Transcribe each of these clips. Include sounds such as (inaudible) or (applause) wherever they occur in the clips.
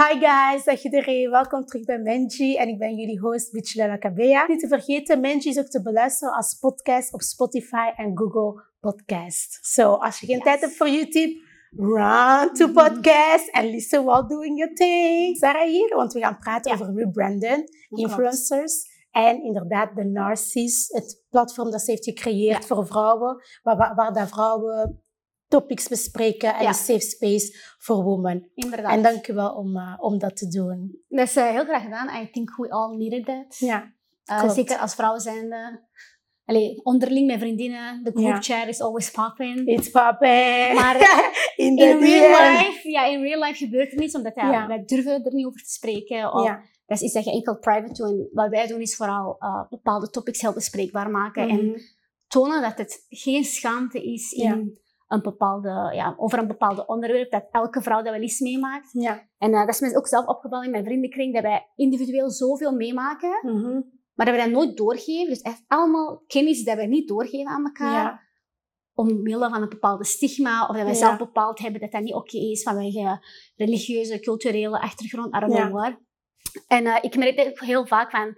Hi guys, dag iedereen. Welkom terug bij Menji en ik ben jullie host Bichlela Kabea. Niet te vergeten, Menji is ook te beluisteren als podcast op Spotify en Google Podcast. So, als je geen tijd hebt voor YouTube, run to podcast and listen while doing your thing. Sarah hier, want we gaan praten over rebranden, influencers en inderdaad de Narcis, het platform dat ze heeft gecreëerd voor vrouwen, waar, waar, waar dat vrouwen topics bespreken en Ja. een safe space voor women. Inderdaad. En dank u wel om, uh, om dat te doen. Dat is eh, heel graag gedaan. I think we all needed that. Ja, Eh, zeker als vrouwen zijnde. Allee, onderling met vriendinnen. De group Ja. chat is always popping. it's popping. Maar (laughs) in real life, ja, in real life gebeurt er niets, omdat ja, Ja. wij durven er niet over te spreken. Of, Ja. Dat is iets dat je enkel private doet. En wat wij doen is vooral eh, bepaalde topics heel bespreekbaar maken. En Mhm. tonen dat het geen schaamte is in. Een bepaalde, ja, over een bepaald onderwerp, dat elke vrouw dat wel eens meemaakt. Ja. En eh, dat is mij ook zelf opgevallen in mijn vriendenkring, dat wij individueel zoveel meemaken, Mhm. maar dat we dat nooit doorgeven. Dus echt allemaal kennis dat wij niet doorgeven aan elkaar, Ja. omwille van een bepaalde stigma, of dat wij Ja. zelf bepaald hebben dat dat niet oké is vanwege religieuze, culturele achtergrond, I don't know. En eh, ik merk dat ook heel vaak van,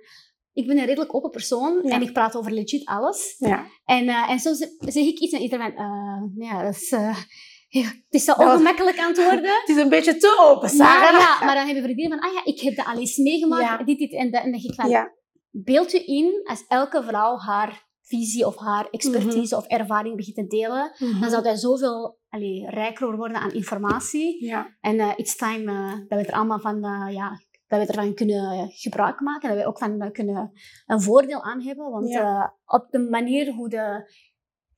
ik ben een redelijk open persoon Ja. en ik praat over legit alles. Ja. En, eh, en soms zeg ik iets en iedereen van, eh, ja, dat is, (laughs) ja, het is zo ongemakkelijk aan het worden. (laughs) Het is een beetje te open, Maar, Sarah. ja, maar dan hebben vriendinnen van, ah ja, ik heb dat al eens meegemaakt, dit, dit en dat. En dan denk ik van, beeld je in als elke vrouw haar visie of haar expertise of ervaring begint te delen, Mhm. dan zou dat zoveel allee, rijker worden aan informatie. Ja. En it's time dat we er allemaal van, ja, dat we ervan kunnen gebruik maken, dat we ook van eh, kunnen een voordeel aan hebben. Want Ja. eh, op de manier hoe de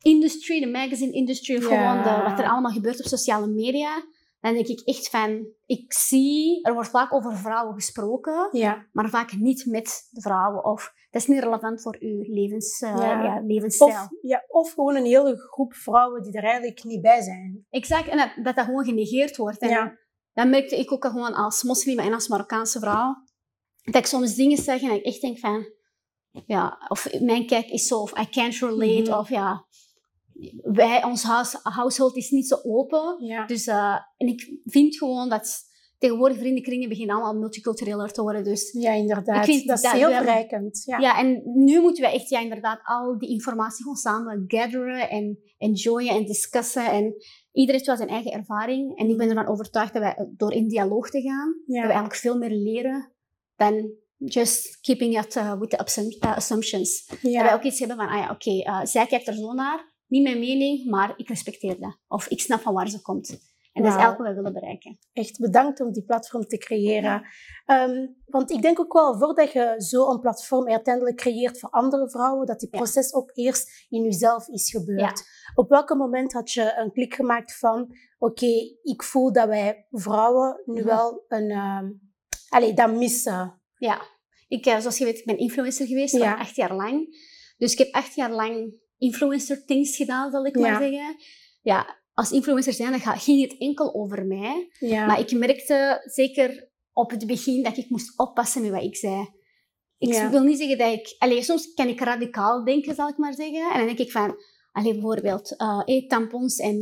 industry, de magazine industry, of Ja. gewoon de, wat er allemaal gebeurt op sociale media, dan denk ik echt van, ik zie, er wordt vaak over vrouwen gesproken, Ja. maar vaak niet met de vrouwen. Of dat is niet relevant voor uw levens, eh, Ja. ja, levensstijl. Of, ja, of gewoon een hele groep vrouwen die er eigenlijk niet bij zijn. Exact, en dat, dat dat gewoon genegeerd wordt. En Dat merkte ik ook al gewoon als moslim en als Marokkaanse vrouw. Dat ik soms dingen zeg en dat ik echt denk van... Ja, of mijn kijk is zo, of I can't relate, Mhm. of ja... Wij, ons huis, household is niet zo open. Ja. Dus, eh, en ik vind gewoon dat tegenwoordig vriendenkringen beginnen allemaal multicultureler te worden. Dus ja, inderdaad. Ik vind dat is heel verrijkend. Ja. ja. en nu moeten we echt ja, inderdaad al die informatie gewoon samen gatheren en enjoyen en discussen. En iedereen heeft wel zijn eigen ervaring. En ik ben ervan overtuigd dat wij door in dialoog te gaan, Ja. dat we eigenlijk veel meer leren dan just keeping it uh, with the uh, assumptions. Dat Ja. wij ook iets hebben van, ah ja, oké, eh, zij kijkt er zo naar, niet mijn mening, maar ik respecteer dat. Of ik snap van waar ze komt. En dat is elke wat wij willen bereiken. Echt bedankt om die platform te creëren. Ehm, want ik denk ook wel, voordat je zo'n platform uiteindelijk creëert voor andere vrouwen, dat die Ja. proces ook eerst in jezelf is gebeurd. Ja. Op welk moment had je een klik gemaakt van, oké, ik voel dat wij vrouwen nu Mhm. wel een, ehm allee, dat missen. Ja, ik, eh, zoals je weet, ik ben influencer geweest voor acht jaar lang. Dus ik heb acht jaar lang influencer things gedaan, zal ik maar zeggen. Ja, als influencer zijn, dan ging het enkel over mij. Ja. Maar ik merkte zeker op het begin dat ik moest oppassen met wat ik zei. Ik Ja. wil niet zeggen dat ik... Allee, soms kan ik radicaal denken, zal ik maar zeggen. En dan denk ik van... Allee, bijvoorbeeld, eh, tampons en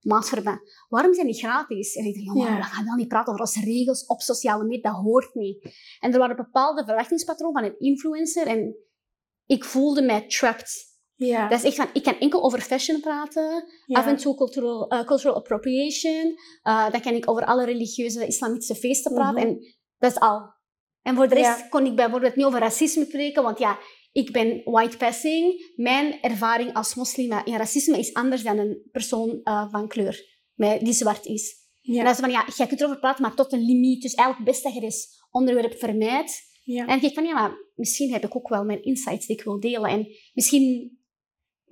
maatverband. Waarom zijn die gratis? En ik denk, jongen, Ja. we gaan wel niet praten over als regels op sociale media. Dat hoort niet. En er waren bepaalde verwachtingspatronen van een influencer. En ik voelde mij trapped. Ja. Dat is echt van, ik kan enkel over fashion praten. ja. Af en toe cultural, eh, cultural appropriation. Eh, dan kan ik over alle religieuze islamitische feesten praten. Mhm. En dat is al. En voor de rest Ja. kon ik bijvoorbeeld niet over racisme spreken. Want ja, ik ben white passing. Mijn ervaring als moslim in racisme is anders dan een persoon eh, van kleur. Die zwart is. Ja. En dat is van, ja, je kunt erover praten, maar tot een limiet. Dus eigenlijk best dat je dit onderwerp vermijdt. Ja. En dan denk ik van, ja, maar misschien heb ik ook wel mijn insights die ik wil delen. En misschien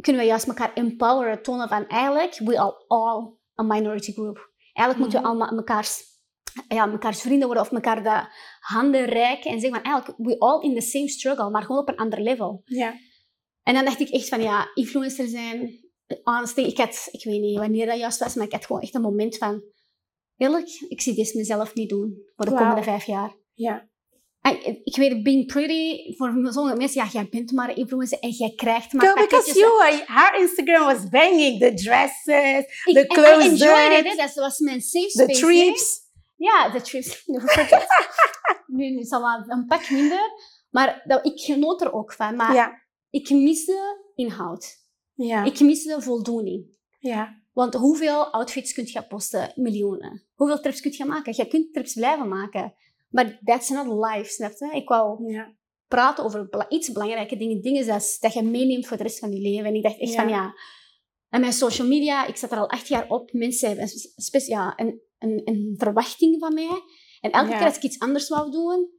kunnen we juist elkaar empoweren, tonen van eigenlijk, we are all a minority group. Eigenlijk moeten we Mhm. allemaal mekaars, ja, mekaars vrienden worden of elkaar de handen reiken en zeggen van, eigenlijk, we all in the same struggle, maar gewoon op een ander level. ja. En dan dacht ik echt van, ja, influencer zijn, honestly, ik had, ik weet niet wanneer dat juist was, maar ik had gewoon echt een moment van, eerlijk, ik zie dit mezelf niet doen voor de komende vijf jaar. ja. Ik weet, being pretty, voor sommige mensen, ja, jij bent maar influencer en jij krijgt maar Girl, because pakketjes. you, her Instagram was banging. The dresses, Ik- the en I clothes, enjoyed it, dat was mijn safe the space. hè. trips. Ja, de trips. (laughs) nu, nu is het wel een pak minder. Maar dat, ik genoot er ook van. Maar Ja. ik miste inhoud. Ja. Ik miste voldoening. Ja. Want hoeveel outfits kun je posten? Miljoenen. Hoeveel trips kun je maken? Je kunt trips blijven maken. Maar that's not life, snap je? Ik wou Ja. praten over iets belangrijke dingen. Dingen dat, dat je meeneemt voor de rest van je leven. En ik dacht echt Ja. van ja... En mijn social media, ik zat er al acht jaar op. Mensen hebben een, ja, een, een, een verwachting van mij. En elke Ja. keer als ik iets anders wou doen,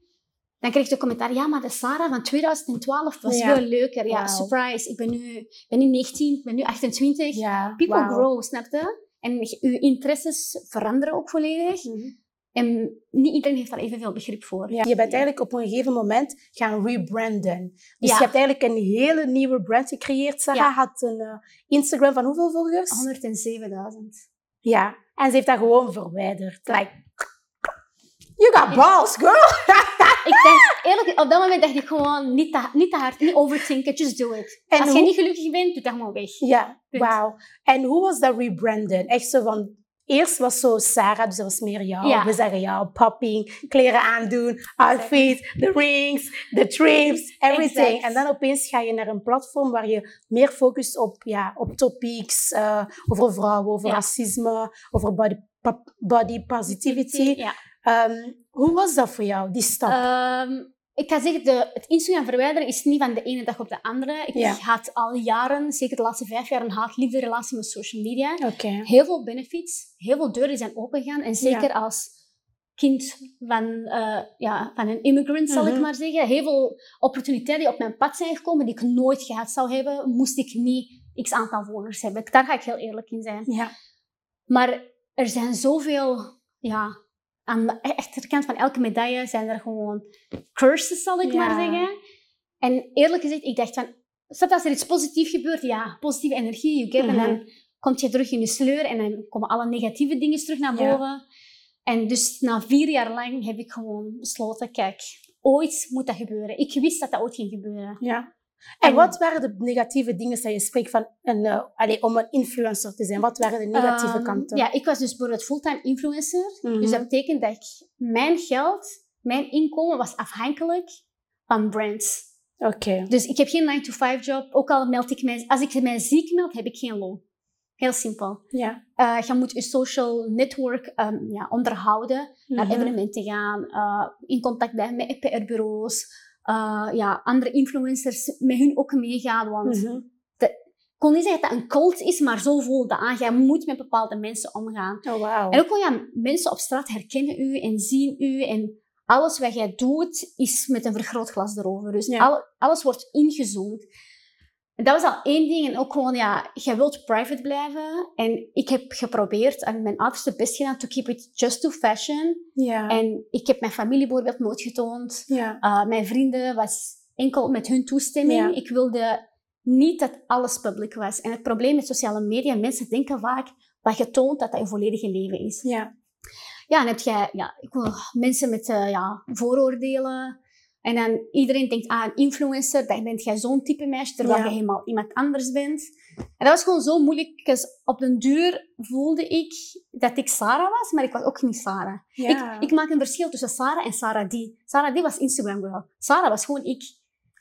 dan kreeg ik de commentaar, ja, maar de Sarah van 2012 was Ja. veel leuker. Ja, surprise. Ik ben nu, ben nu 19, ik ben nu 28. Ja. People grow, snap je? En je- interesses veranderen ook volledig. Mhm. En niet iedereen heeft daar evenveel begrip voor. Ja. Je bent eigenlijk op een gegeven moment gaan rebranden. Dus Ja. je hebt eigenlijk een hele nieuwe brand gecreëerd. Sarah Ja. had een eh, Instagram van hoeveel volgers? 107.000. Ja. En ze heeft dat gewoon verwijderd. Like, you got balls, girl. (laughs) Ik dacht, eerlijk, op dat moment dacht ik gewoon, niet te, niet te hard, niet overthinken, just do it. En Als je niet gelukkig bent, doe dat gewoon weg. Ja, wauw. En hoe was dat rebranden? Echt zo van... Eerst was zo Sarah, dus dat was meer jou. Ja. We zeggen jou, popping, kleren aandoen, outfit, de rings, de trips, everything. Exact. En dan opeens ga je naar een platform waar je meer focust op, ja, op topics, eh, over vrouwen, over Ja. racisme, over body, body positivity. Ja. Ehm, hoe was dat voor jou, die stap? Ehm, ik ga zeggen, de, het Instagram verwijderen is niet van de ene dag op de andere. Ik Ja. had al jaren, zeker de laatste vijf jaar, een haat-liefde relatie met social media. Heel veel benefits, heel veel deuren zijn opengegaan. En zeker als kind van, eh, ja, van een immigrant, zal ik Mhm. maar zeggen. Heel veel opportuniteiten die op mijn pad zijn gekomen, die ik nooit gehad zou hebben, moest ik niet x aantal volgers hebben. Daar ga ik heel eerlijk in zijn. Ja. Maar er zijn zoveel, ja, aan de achterkant van elke medaille zijn er gewoon curses, zal ik Ja. maar zeggen. En eerlijk gezegd, ik dacht van, stel als er iets positiefs gebeurt, ja, positieve energie, you get, Mhm. en dan kom je terug in je sleur en dan komen alle negatieve dingen terug naar Ja. boven. En dus na vier jaar lang heb ik gewoon besloten, kijk, ooit moet dat gebeuren. Ik wist dat dat ooit ging gebeuren. Ja. En En- wat waren de negatieve dingen dat je spreekt van een, eh, om een influencer te zijn? Wat waren de negatieve Ehm, kanten? Ja, ik was dus bijvoorbeeld fulltime influencer. Mhm. Dus dat betekent dat ik, mijn geld, mijn inkomen was afhankelijk van brands. Oké. Dus ik heb geen 9-to-5 job. Ook al meld ik mij... Als ik mij ziek meld, heb ik geen loon. Heel simpel. Ja. Eh, je moet je social network ehm, ja, onderhouden. Naar Mhm. evenementen gaan. eh, in contact blijven met PR-bureaus. Eh, ja, andere influencers met hun ook meegaan. Want Mhm. ik kon niet zeggen dat dat een cult is, maar zo voelde dat aan. Jij moet met bepaalde mensen omgaan. Oh. En ook gewoon, ja, mensen op straat herkennen u en zien u. En alles wat jij doet, is met een vergrootglas erover. Dus Ja. al- alles wordt ingezoomd. En dat was al één ding. En ook gewoon, ja, jij wilt private blijven. En ik heb geprobeerd, en mijn uiterste best gedaan, to keep it just to fashion. Ja. En ik heb mijn familie bijvoorbeeld nooit getoond. ja. Uh, mijn vrienden was enkel met hun toestemming. Ja. Ik wilde niet dat alles public was. En het probleem met sociale media, mensen denken vaak wat je toont, dat dat je volledige leven is. Ja. Ja, dan heb je ja, ik wil mensen met eh, ja, vooroordelen. En dan iedereen denkt, ah, een influencer, dan bent jij zo'n type meisje, terwijl Ja. je helemaal iemand anders bent. En dat was gewoon zo moeilijk, dus op den duur voelde ik dat ik Sarah was, maar ik was ook niet Sarah. Ja. Ik, ik maak een verschil tussen Sarah en Sarah D. Sarah D was Instagram girl. Sarah was gewoon ik.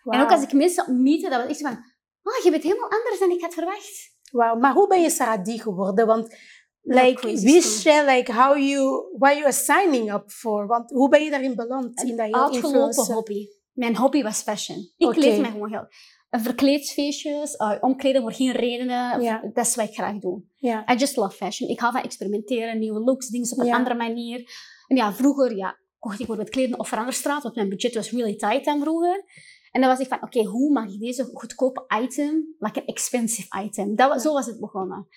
En ook als ik mensen ontmoette, dat was echt van, ah, je bent helemaal anders dan ik had verwacht. Wauw. Maar hoe ben je Sarah D geworden? Want like, wist je like, how you, what you are signing up for? Want hoe ben je daarin beland? In dat influencer? hobby. Mijn hobby was fashion. Ik Oké. kleed me gewoon heel... Uh, Verkleedsfeestjes, uh, omkleden voor geen redenen. Ja. Dat is wat ik graag doe. I just love fashion. Ik hou van experimenteren, nieuwe looks, dingen op een andere manier. En ja, vroeger ja, kocht ik bijvoorbeeld kleden op Veranderstraat, want mijn budget was really tight dan vroeger. En dan was ik van, oké, hoe mag ik deze goedkope item, like een expensive item? Dat, wa- Ja. Zo was het begonnen.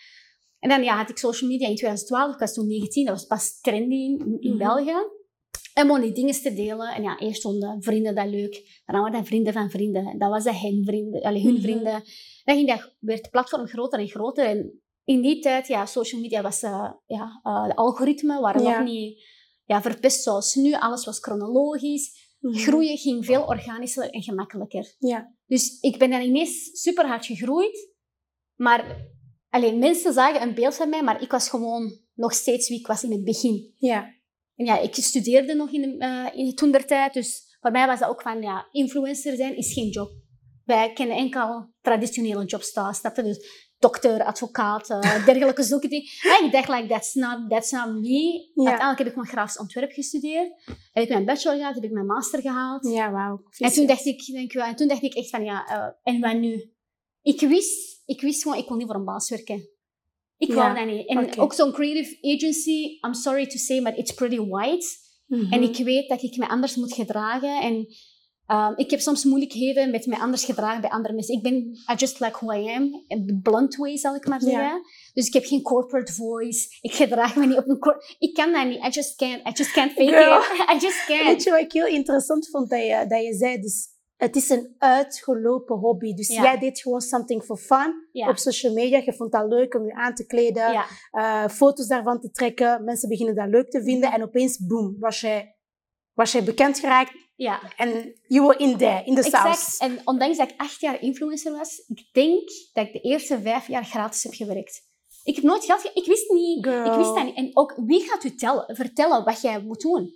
En dan ja, had ik social media in 2012, ik was toen 19, dat was pas trendy in, in Mhm. België. En om die dingen te delen. En ja, eerst vonden vrienden dat leuk. Dan waren dat vrienden van vrienden. Dan was dat hen vrienden, allee, hun Mhm. vrienden. Dan ging dat, werd het platform groter en groter. En in die tijd, ja, social media was, eh, ja, eh, de algoritmen waren Ja. nog niet ja, verpest zoals nu. Alles was chronologisch. Mhm. Groeien ging veel organischer en gemakkelijker. Ja. Dus ik ben dan ineens super hard gegroeid. Maar alleen mensen zagen een beeld van mij, maar ik was gewoon nog steeds wie ik was in het begin. Ja. En ja, ik studeerde nog in, eh, in toen der tijd, dus voor mij was dat ook van, ja, influencer zijn is geen job. Wij kennen enkel traditionele jobs thuis, snap je? Dus dokter, advocaat, eh, (laughs) dergelijke zoeken die. En ik dacht, like, that's not, that's not me. Ja. Uiteindelijk heb ik mijn grafisch ontwerp gestudeerd. Heb ik mijn bachelor gehad, heb ik mijn master gehaald. Ja, wauw. En toen dacht ik, denk, wel, en toen dacht ik echt van, ja, eh, en wat nu? Ik wist, ik wist gewoon, ik wil niet voor een baas werken. Ik wou dat niet. En ook zo'n creative agency, I'm sorry to say, but it's pretty white. Mhm. En ik weet dat ik me anders moet gedragen. En ehm, ik heb soms moeilijkheden met me anders gedragen bij andere mensen. Ik ben I just like who I am. In the blunt way, zal ik maar zeggen. Dus ik heb geen corporate voice. Ik gedraag me niet op een cor Ik kan dat niet. I just can't. I just can't fake Girl. it. (laughs) I just can't. Weet je wat ik heel interessant vond dat je, dat je zei? Dus het is een uitgelopen hobby. Dus Ja. jij deed gewoon something for fun Ja. op social media. Je vond dat leuk om je aan te kleden, Ja. eh, foto's daarvan te trekken. Mensen beginnen dat leuk te vinden. En opeens, boom, was jij, was jij bekend geraakt. ja. En you were in there, in de. Exact. En ondanks dat ik acht jaar influencer was, ik denk dat ik de eerste vijf jaar gratis heb gewerkt. Ik heb nooit geld ge- Ik wist niet. Girl. Ik wist dat niet. En ook, wie gaat u tellen, vertellen wat jij moet doen?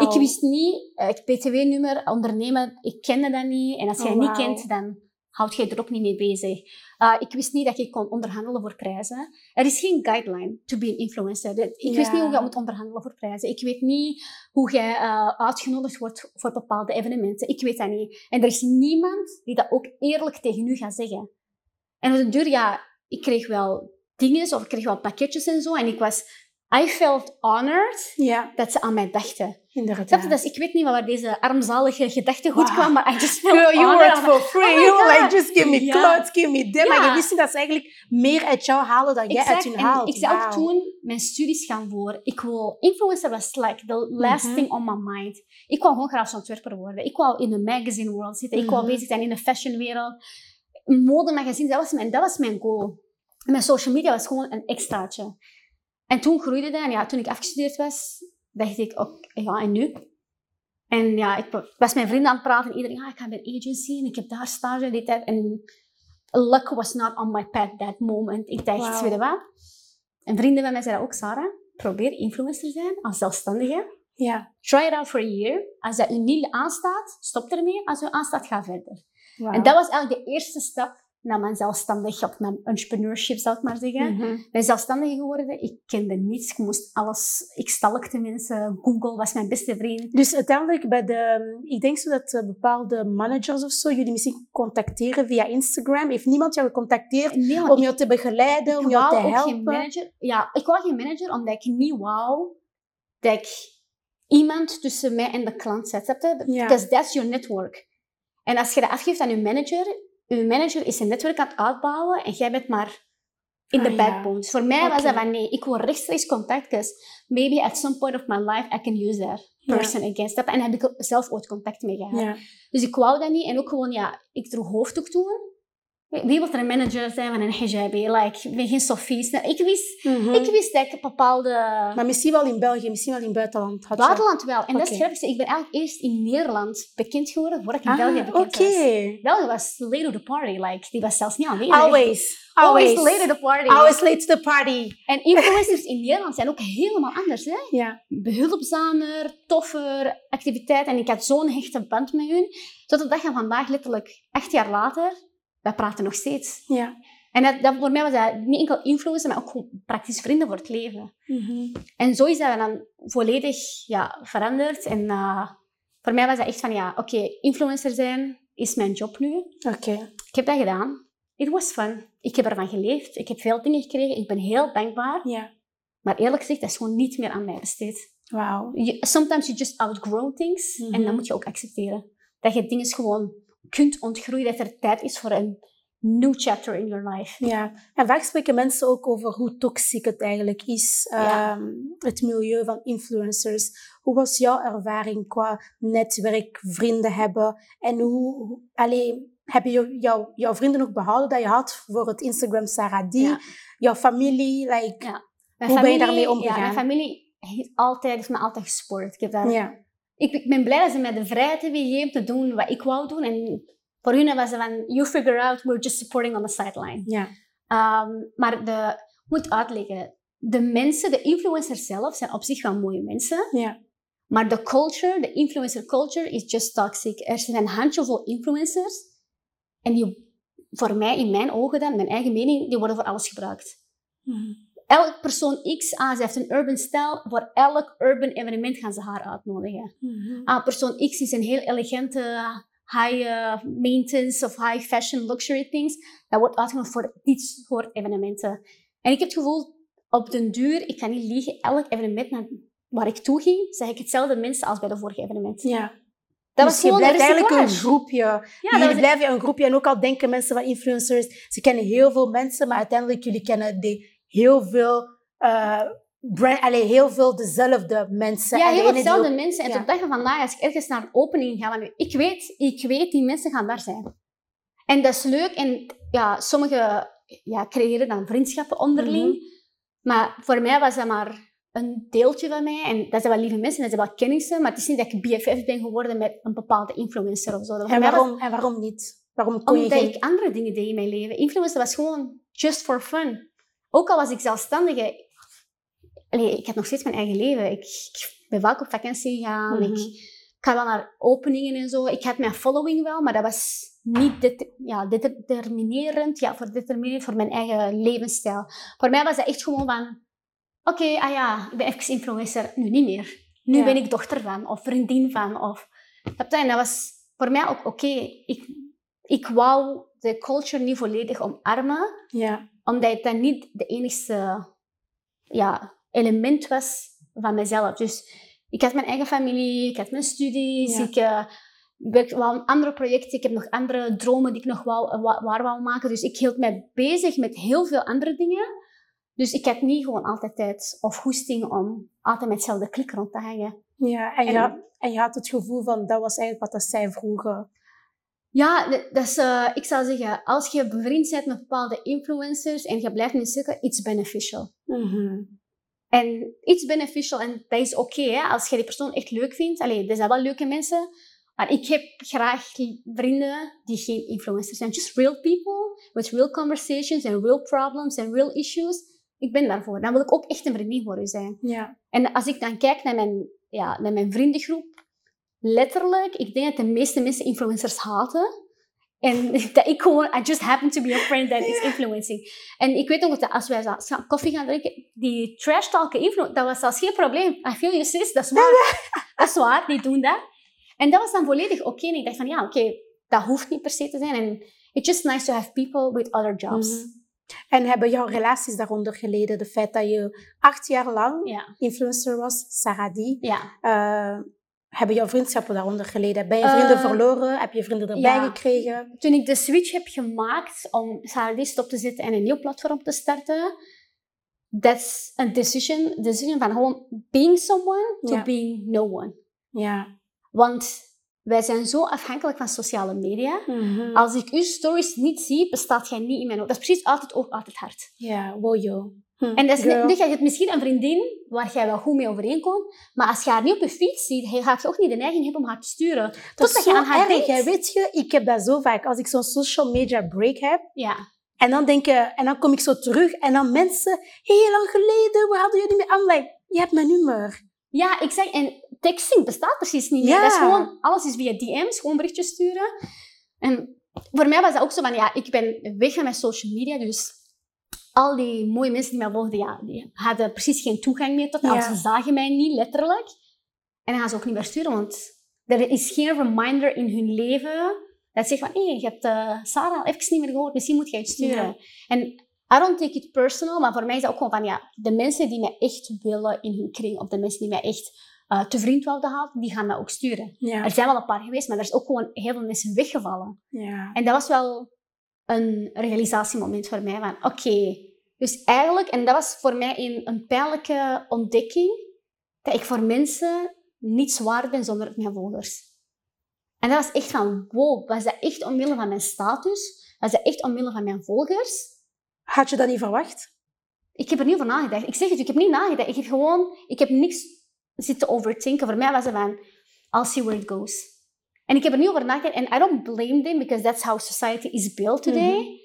Ik wist niet, eh, het PTW-nummer, ondernemen, ik kende dat niet. En als jij Oh, het niet kent, dan houd jij er ook niet mee bezig. Uh, ik wist niet dat ik kon onderhandelen voor prijzen. Er is geen guideline to be an influencer. Ik wist niet hoe je moet onderhandelen voor prijzen. Ik weet niet hoe jij uh, uitgenodigd wordt voor bepaalde evenementen. Ik weet dat niet. En er is niemand die dat ook eerlijk tegen u gaat zeggen. En op de duur, ja, ik kreeg wel dingen of ik kreeg wel pakketjes en zo. En ik was, I felt honored Ja, dat ze aan mij dachten. Inderdaad. Snap je? Dus ik weet niet waar deze armzalige gedachte goed Wow. kwam, maar I just felt Girl, you worked for free. Oh you were like, just give me Ja. clothes, give me them. Maar je wist dat ze eigenlijk meer uit jou halen dan jij uit hun En haalt. ik zei ook toen, mijn studies gaan voor. Ik wil, influencer was like the last Mhm. thing on my mind. Ik wou gewoon graag ontwerper worden. Ik wou in de magazine world zitten. Ik wou Mhm. bezig zijn in de fashion wereld. Modemagazine, dat was mijn, dat was mijn goal. En mijn social media was gewoon een extraatje. En toen groeide dat. En ja, toen ik afgestudeerd was, dacht ik, ook, ja, en nu? En ja, ik was met mijn vrienden aan het praten. En iedereen, ja, ik ga bij een agency en ik heb daar stage, dit, dat. En luck was not on my path that moment. Ik dacht, weet je wat? En vrienden van mij zeiden ook, Sarah, probeer influencer te zijn als zelfstandige. Ja. Try it out for a year. Als dat u niet aanstaat, stop ermee. Als u aanstaat, ga verder. En dat was eigenlijk de eerste stap naar mijn zelfstandig, of mijn entrepreneurship, zal ik maar zeggen. Ik ben zelfstandig geworden. Ik kende niets. Ik moest alles... Ik stalkte mensen. Google was mijn beste vriend. Dus uiteindelijk bij de, ik denk zo dat eh, bepaalde managers of zo jullie misschien contacteren via Instagram. Heeft niemand jou gecontacteerd Nee, om jou te begeleiden, om jou te helpen? manager. Ja, ik wou geen manager omdat ik niet wou dat ik iemand tussen mij en de klant zet. Snap je? Ja. Because that's your network. En als je dat afgeeft aan je manager, je manager is een netwerk aan het uitbouwen en jij bent maar in de Ah, backbone. Dus voor mij was dat van nee, ik wil rechtstreeks contact, because maybe at some point of my life I can use that person again. Snap je? En daar heb ik zelf ooit contact mee gehad. Ja. Dus ik wou dat niet. En ook gewoon, ja, ik droeg hoofddoek toen. Wie wil er een manager zijn van een hijabi? Like, ik ben geen Sofie. Snap- Ik wist, Mhm. ik wist dat ik bepaalde... Maar misschien wel in België, misschien wel in het buitenland. Had Buitenland wel. En dat is grappig. Ik ben eigenlijk eerst in Nederland bekend geworden, voordat ik in Ah, België bekend Oké. was. België was late to the party. Like, die was zelfs niet aanwezig. Always. Always Always. late to the party. Always late to the party. En influencers in Nederland zijn ook helemaal anders. Hè? Ja. behulpzamer, toffer activiteit. En ik had zo'n hechte band met hun. Tot de dag van vandaag, letterlijk acht jaar later, wij praten nog steeds. Ja. En dat, dat, voor mij was dat niet enkel influencer, maar ook gewoon praktisch vrienden voor het leven. Mhm. En zo is dat dan volledig ja, veranderd. En uh, voor mij was dat echt van, ja, oké, influencer zijn is mijn job nu. Oké. Ik heb dat gedaan. It was fun. Ik heb ervan geleefd. Ik heb veel dingen gekregen. Ik ben heel dankbaar. Ja. Maar eerlijk gezegd, dat is gewoon niet meer aan mij besteed. Wauw. Je- sometimes you just outgrow things. En Mhm. dan moet je ook accepteren. Dat je dingen gewoon kunt ontgroeien. Dat er tijd is voor een new chapter in your life. Ja, en vaak spreken mensen ook over hoe toxic het eigenlijk is, Ja. ehm, het milieu van influencers. Hoe was jouw ervaring qua netwerk, vrienden hebben en hoe, hoe allee, heb je jou- jouw, vrienden nog behouden dat je had voor het Instagram Sarah D, Ja. jouw familie, like, Ja. Hoe ben je daarmee omgegaan? Ja, mijn familie heeft, altijd, heeft me altijd gespoord. Ik, heb ja. Ik, ik ben blij dat ze mij de vrijheid hebben gegeven te doen wat ik wou doen. En voor hun was het van, you figure out, we're just supporting on the sideline. ja. Ehm, maar de, ik moet uitleggen, de mensen, de influencers zelf, zijn op zich wel mooie mensen. Ja. Maar de culture, de influencer culture, is just toxic. Er zijn een handjevol influencers. En die, voor mij, in mijn ogen dan, mijn eigen mening, die worden voor alles gebruikt. Mhm. Elk persoon X, ah, ze heeft een urban stijl, voor elk urban evenement gaan ze haar uitnodigen. Ah, persoon X is een heel elegante, high uh, maintenance of high fashion luxury things. Dat wordt uitgenodigd voor dit soort evenementen. En ik heb het gevoel, op den duur, ik kan niet liegen, elk evenement naar, waar ik toe ging, zag ik hetzelfde mensen als bij de vorige evenement. Ja. Dat dus was je gewoon blijft eigenlijk een groepje. Ja, jullie blijven een groepje. En ook al denken mensen van influencers, ze kennen heel veel mensen, maar uiteindelijk jullie kennen die heel veel, brand, allee, heel veel dezelfde mensen. Ja, heel hetzelfde ook- mensen. En ja. tot dag van vandaag, als ik ergens naar een opening ga, want ik weet, ik weet, die mensen gaan daar zijn. En dat is leuk. En ja, sommigen ja, creëren dan vriendschappen onderling. Mhm. Maar voor mij was dat maar een deeltje van mij. En dat zijn wel lieve mensen, dat zijn wel kennissen. Maar het is niet dat ik BFF ben geworden met een bepaalde influencer of zo. En was- waarom, en waarom niet? Waarom kon je omdat geen... ik andere dingen deed in mijn leven. Influencer was gewoon just for fun. Ook al was ik zelfstandige. Allee, ik heb nog steeds mijn eigen leven. Ik, ik ben vaak op vakantie gegaan. Mhm. ik, ik ga wel naar openingen en zo. Ik had mijn following wel, maar dat was niet det- ja, determinerend. Ja, voor, determinerend voor mijn eigen levensstijl. Voor mij was dat echt gewoon van... Oké, ah ja, ik ben even influencer. Nu niet meer. Nu Ja. ben ik dochter van, of vriendin van. Of, en dat was voor mij ook oké. Ik, ik wou de culture niet volledig omarmen, Ja. omdat het niet de enige ja, element was van mezelf. Dus ik had mijn eigen familie, ik had mijn studies, Ja. ik werkte wel andere projecten, ik heb nog andere dromen die ik nog wou, wa- waar wou maken. Dus ik hield mij bezig met heel veel andere dingen. Dus ik had niet gewoon altijd tijd of goesting om altijd met hetzelfde klik rond te hangen. Ja, en, En- je, had- en je had het gevoel van, dat was eigenlijk wat dat zij vroegen. Ja, dat is, eh, ik zou zeggen, als je bevriend bent met bepaalde influencers en je blijft in cirkel, it's beneficial. Mhm. En iets beneficial, en dat is oké, als je die persoon echt leuk vindt. Allee, er zijn wel leuke mensen, maar ik heb graag vrienden die geen influencers zijn. Just real people, with real conversations and real problems and real issues. Ik ben daarvoor. Dan wil ik ook echt een vriendin voor u zijn. Ja. En als ik dan kijk naar mijn, ja, naar mijn vriendengroep, letterlijk, ik denk dat de meeste mensen influencers haten. En (laughs) dat ik gewoon, I just happen to be a friend that is influencing. En ik weet ook dat als wij koffie gaan drinken, die trash talken dat was zelfs geen probleem. I feel you sis, dat is waar. (laughs) dat is waar, die doen dat. En dat was dan volledig oké. En ik dacht van, ja, oké, dat hoeft niet per se te zijn. En it's just nice to have people with other jobs. Mhm. En hebben jouw relaties daaronder geleden? De feit dat je acht jaar lang Ja, influencer was, Sarah die. ja. eh, hebben jouw vriendschappen daaronder geleden? Ben je vrienden Eh, verloren? Heb je vrienden erbij ja. gekregen? toen ik de switch heb gemaakt om Saturday stop te zetten en een nieuw platform te starten, that's a decision, decision van gewoon being someone to Ja. being no one. Ja. Want wij zijn zo afhankelijk van sociale media. Mhm. Als ik uw stories niet zie, bestaat jij niet in mijn hoofd. Dat is precies altijd oog, altijd hart. Ja, wojo. Hm, En dat is dus je hebt misschien een vriendin waar jij wel goed mee overeenkomt, maar als je haar niet op je fiets ziet, ga je ook niet de neiging hebben om haar te sturen. Dat is je aan haar erg, denkt. Weet je, ik heb dat zo vaak. Als ik zo'n social media break heb, Ja. en dan, denk je, en dan kom ik zo terug, en dan mensen, heel lang geleden, we hadden jullie mee. Like, je hebt mijn nummer. Ja, ik zeg, en texting bestaat precies niet meer. Ja. Dat is gewoon, alles is via DM's, gewoon berichtjes sturen. En voor mij was dat ook zo van, ja, ik ben weg van mijn social media, dus al die mooie mensen die mij volgden, ja, die hadden precies geen toegang meer tot mij, Ja. ze zagen mij niet, letterlijk. En dan gaan ze ook niet meer sturen, want er is geen reminder in hun leven dat zegt van, hé, je hebt eh, Sarah al even niet meer gehoord, misschien moet je het sturen. Ja. En I don't take it personal, maar voor mij is dat ook gewoon van, ja, de mensen die mij echt willen in hun kring, of de mensen die mij echt eh, te vriend wilden houden, die gaan dat ook sturen. Ja. Er zijn wel een paar geweest, maar er is ook gewoon heel veel mensen weggevallen. ja. En dat was wel een realisatiemoment voor mij, van oké, dus eigenlijk, en dat was voor mij een, een pijnlijke ontdekking, dat ik voor mensen niets waard ben zonder mijn volgers. En dat was echt van, wow, was dat echt omwille van mijn status? Was dat echt omwille van mijn volgers? Had je dat niet verwacht? Ik heb er niet over nagedacht. Ik zeg het, ik heb niet nagedacht. Ik heb gewoon, ik heb niks zitten overdenken. Voor mij was het van, I'll see where it goes. En ik heb er niet over nagedacht. En I don't blame them, because that's how society is built today. Mhm.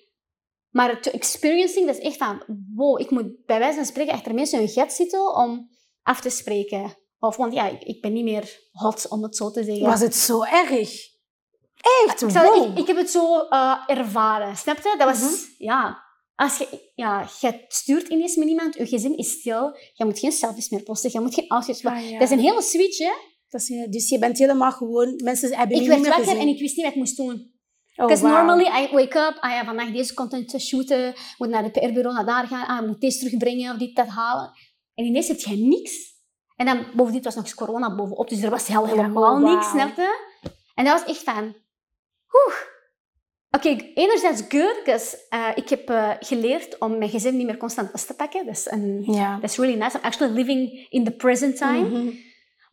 Maar to experiencing, dat is echt van, wow, ik moet bij wijze van spreken achter mensen hun gat zitten om af te spreken. Of, want ja, ik, ik ben niet meer hot, om het zo te zeggen. Was het zo erg? Echt? Ik, zal- Wow. ik, ik heb het zo eh, ervaren, snap je? Dat was, Mhm. ja... Als je, ja, je stuurt ineens met iemand, je gezin is stil, je moet geen selfies meer posten, je moet geen outfits Ah, ja. Dat is een hele switch, hè? Dat is- dus je bent helemaal gewoon... Mensen hebben Ik werd niet wakker gezien. en ik wist niet wat ik moest doen. Oh, Because wauw. normally I wake up, ah ja, vandaag deze content te shooten, moet naar het PR-bureau, naar daar gaan, ah, ik moet deze terugbrengen of dit, dat halen. En ineens heb je niks. En dan, bovendien, was nog eens corona bovenop, dus er was heel, helemaal oh, wauw. niks, snap je? En dat was echt van, oeh. Oké, enerzijds good, because eh, ik heb eh, geleerd om mijn gezin niet meer constant vast te pakken. Dat is, een, Ja. dat is really nice. I'm actually living in the present time. Mhm.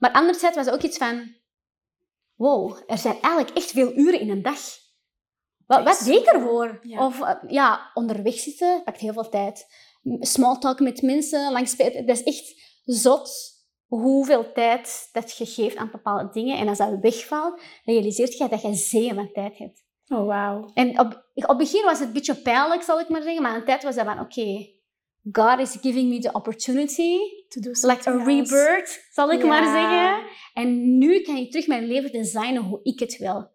Maar anderzijds was er ook iets van... Wow, er zijn eigenlijk echt veel uren in een dag. Wat, wat deed ik ervoor? Ja. Of eh, ja, onderweg zitten pakt heel veel tijd. Small talk met mensen langs... Dat is echt zot hoeveel tijd dat je geeft aan bepaalde dingen. En als dat wegvalt, realiseert je dat je zeeën van tijd hebt. Oh, wauw. En op, op het begin was het een beetje pijnlijk, zal ik maar zeggen. Maar aan de tijd was dat van, oké... God is giving me the opportunity To do like a else. rebirth, zal ik maar zeggen. En nu kan ik terug mijn leven designen hoe ik het wil.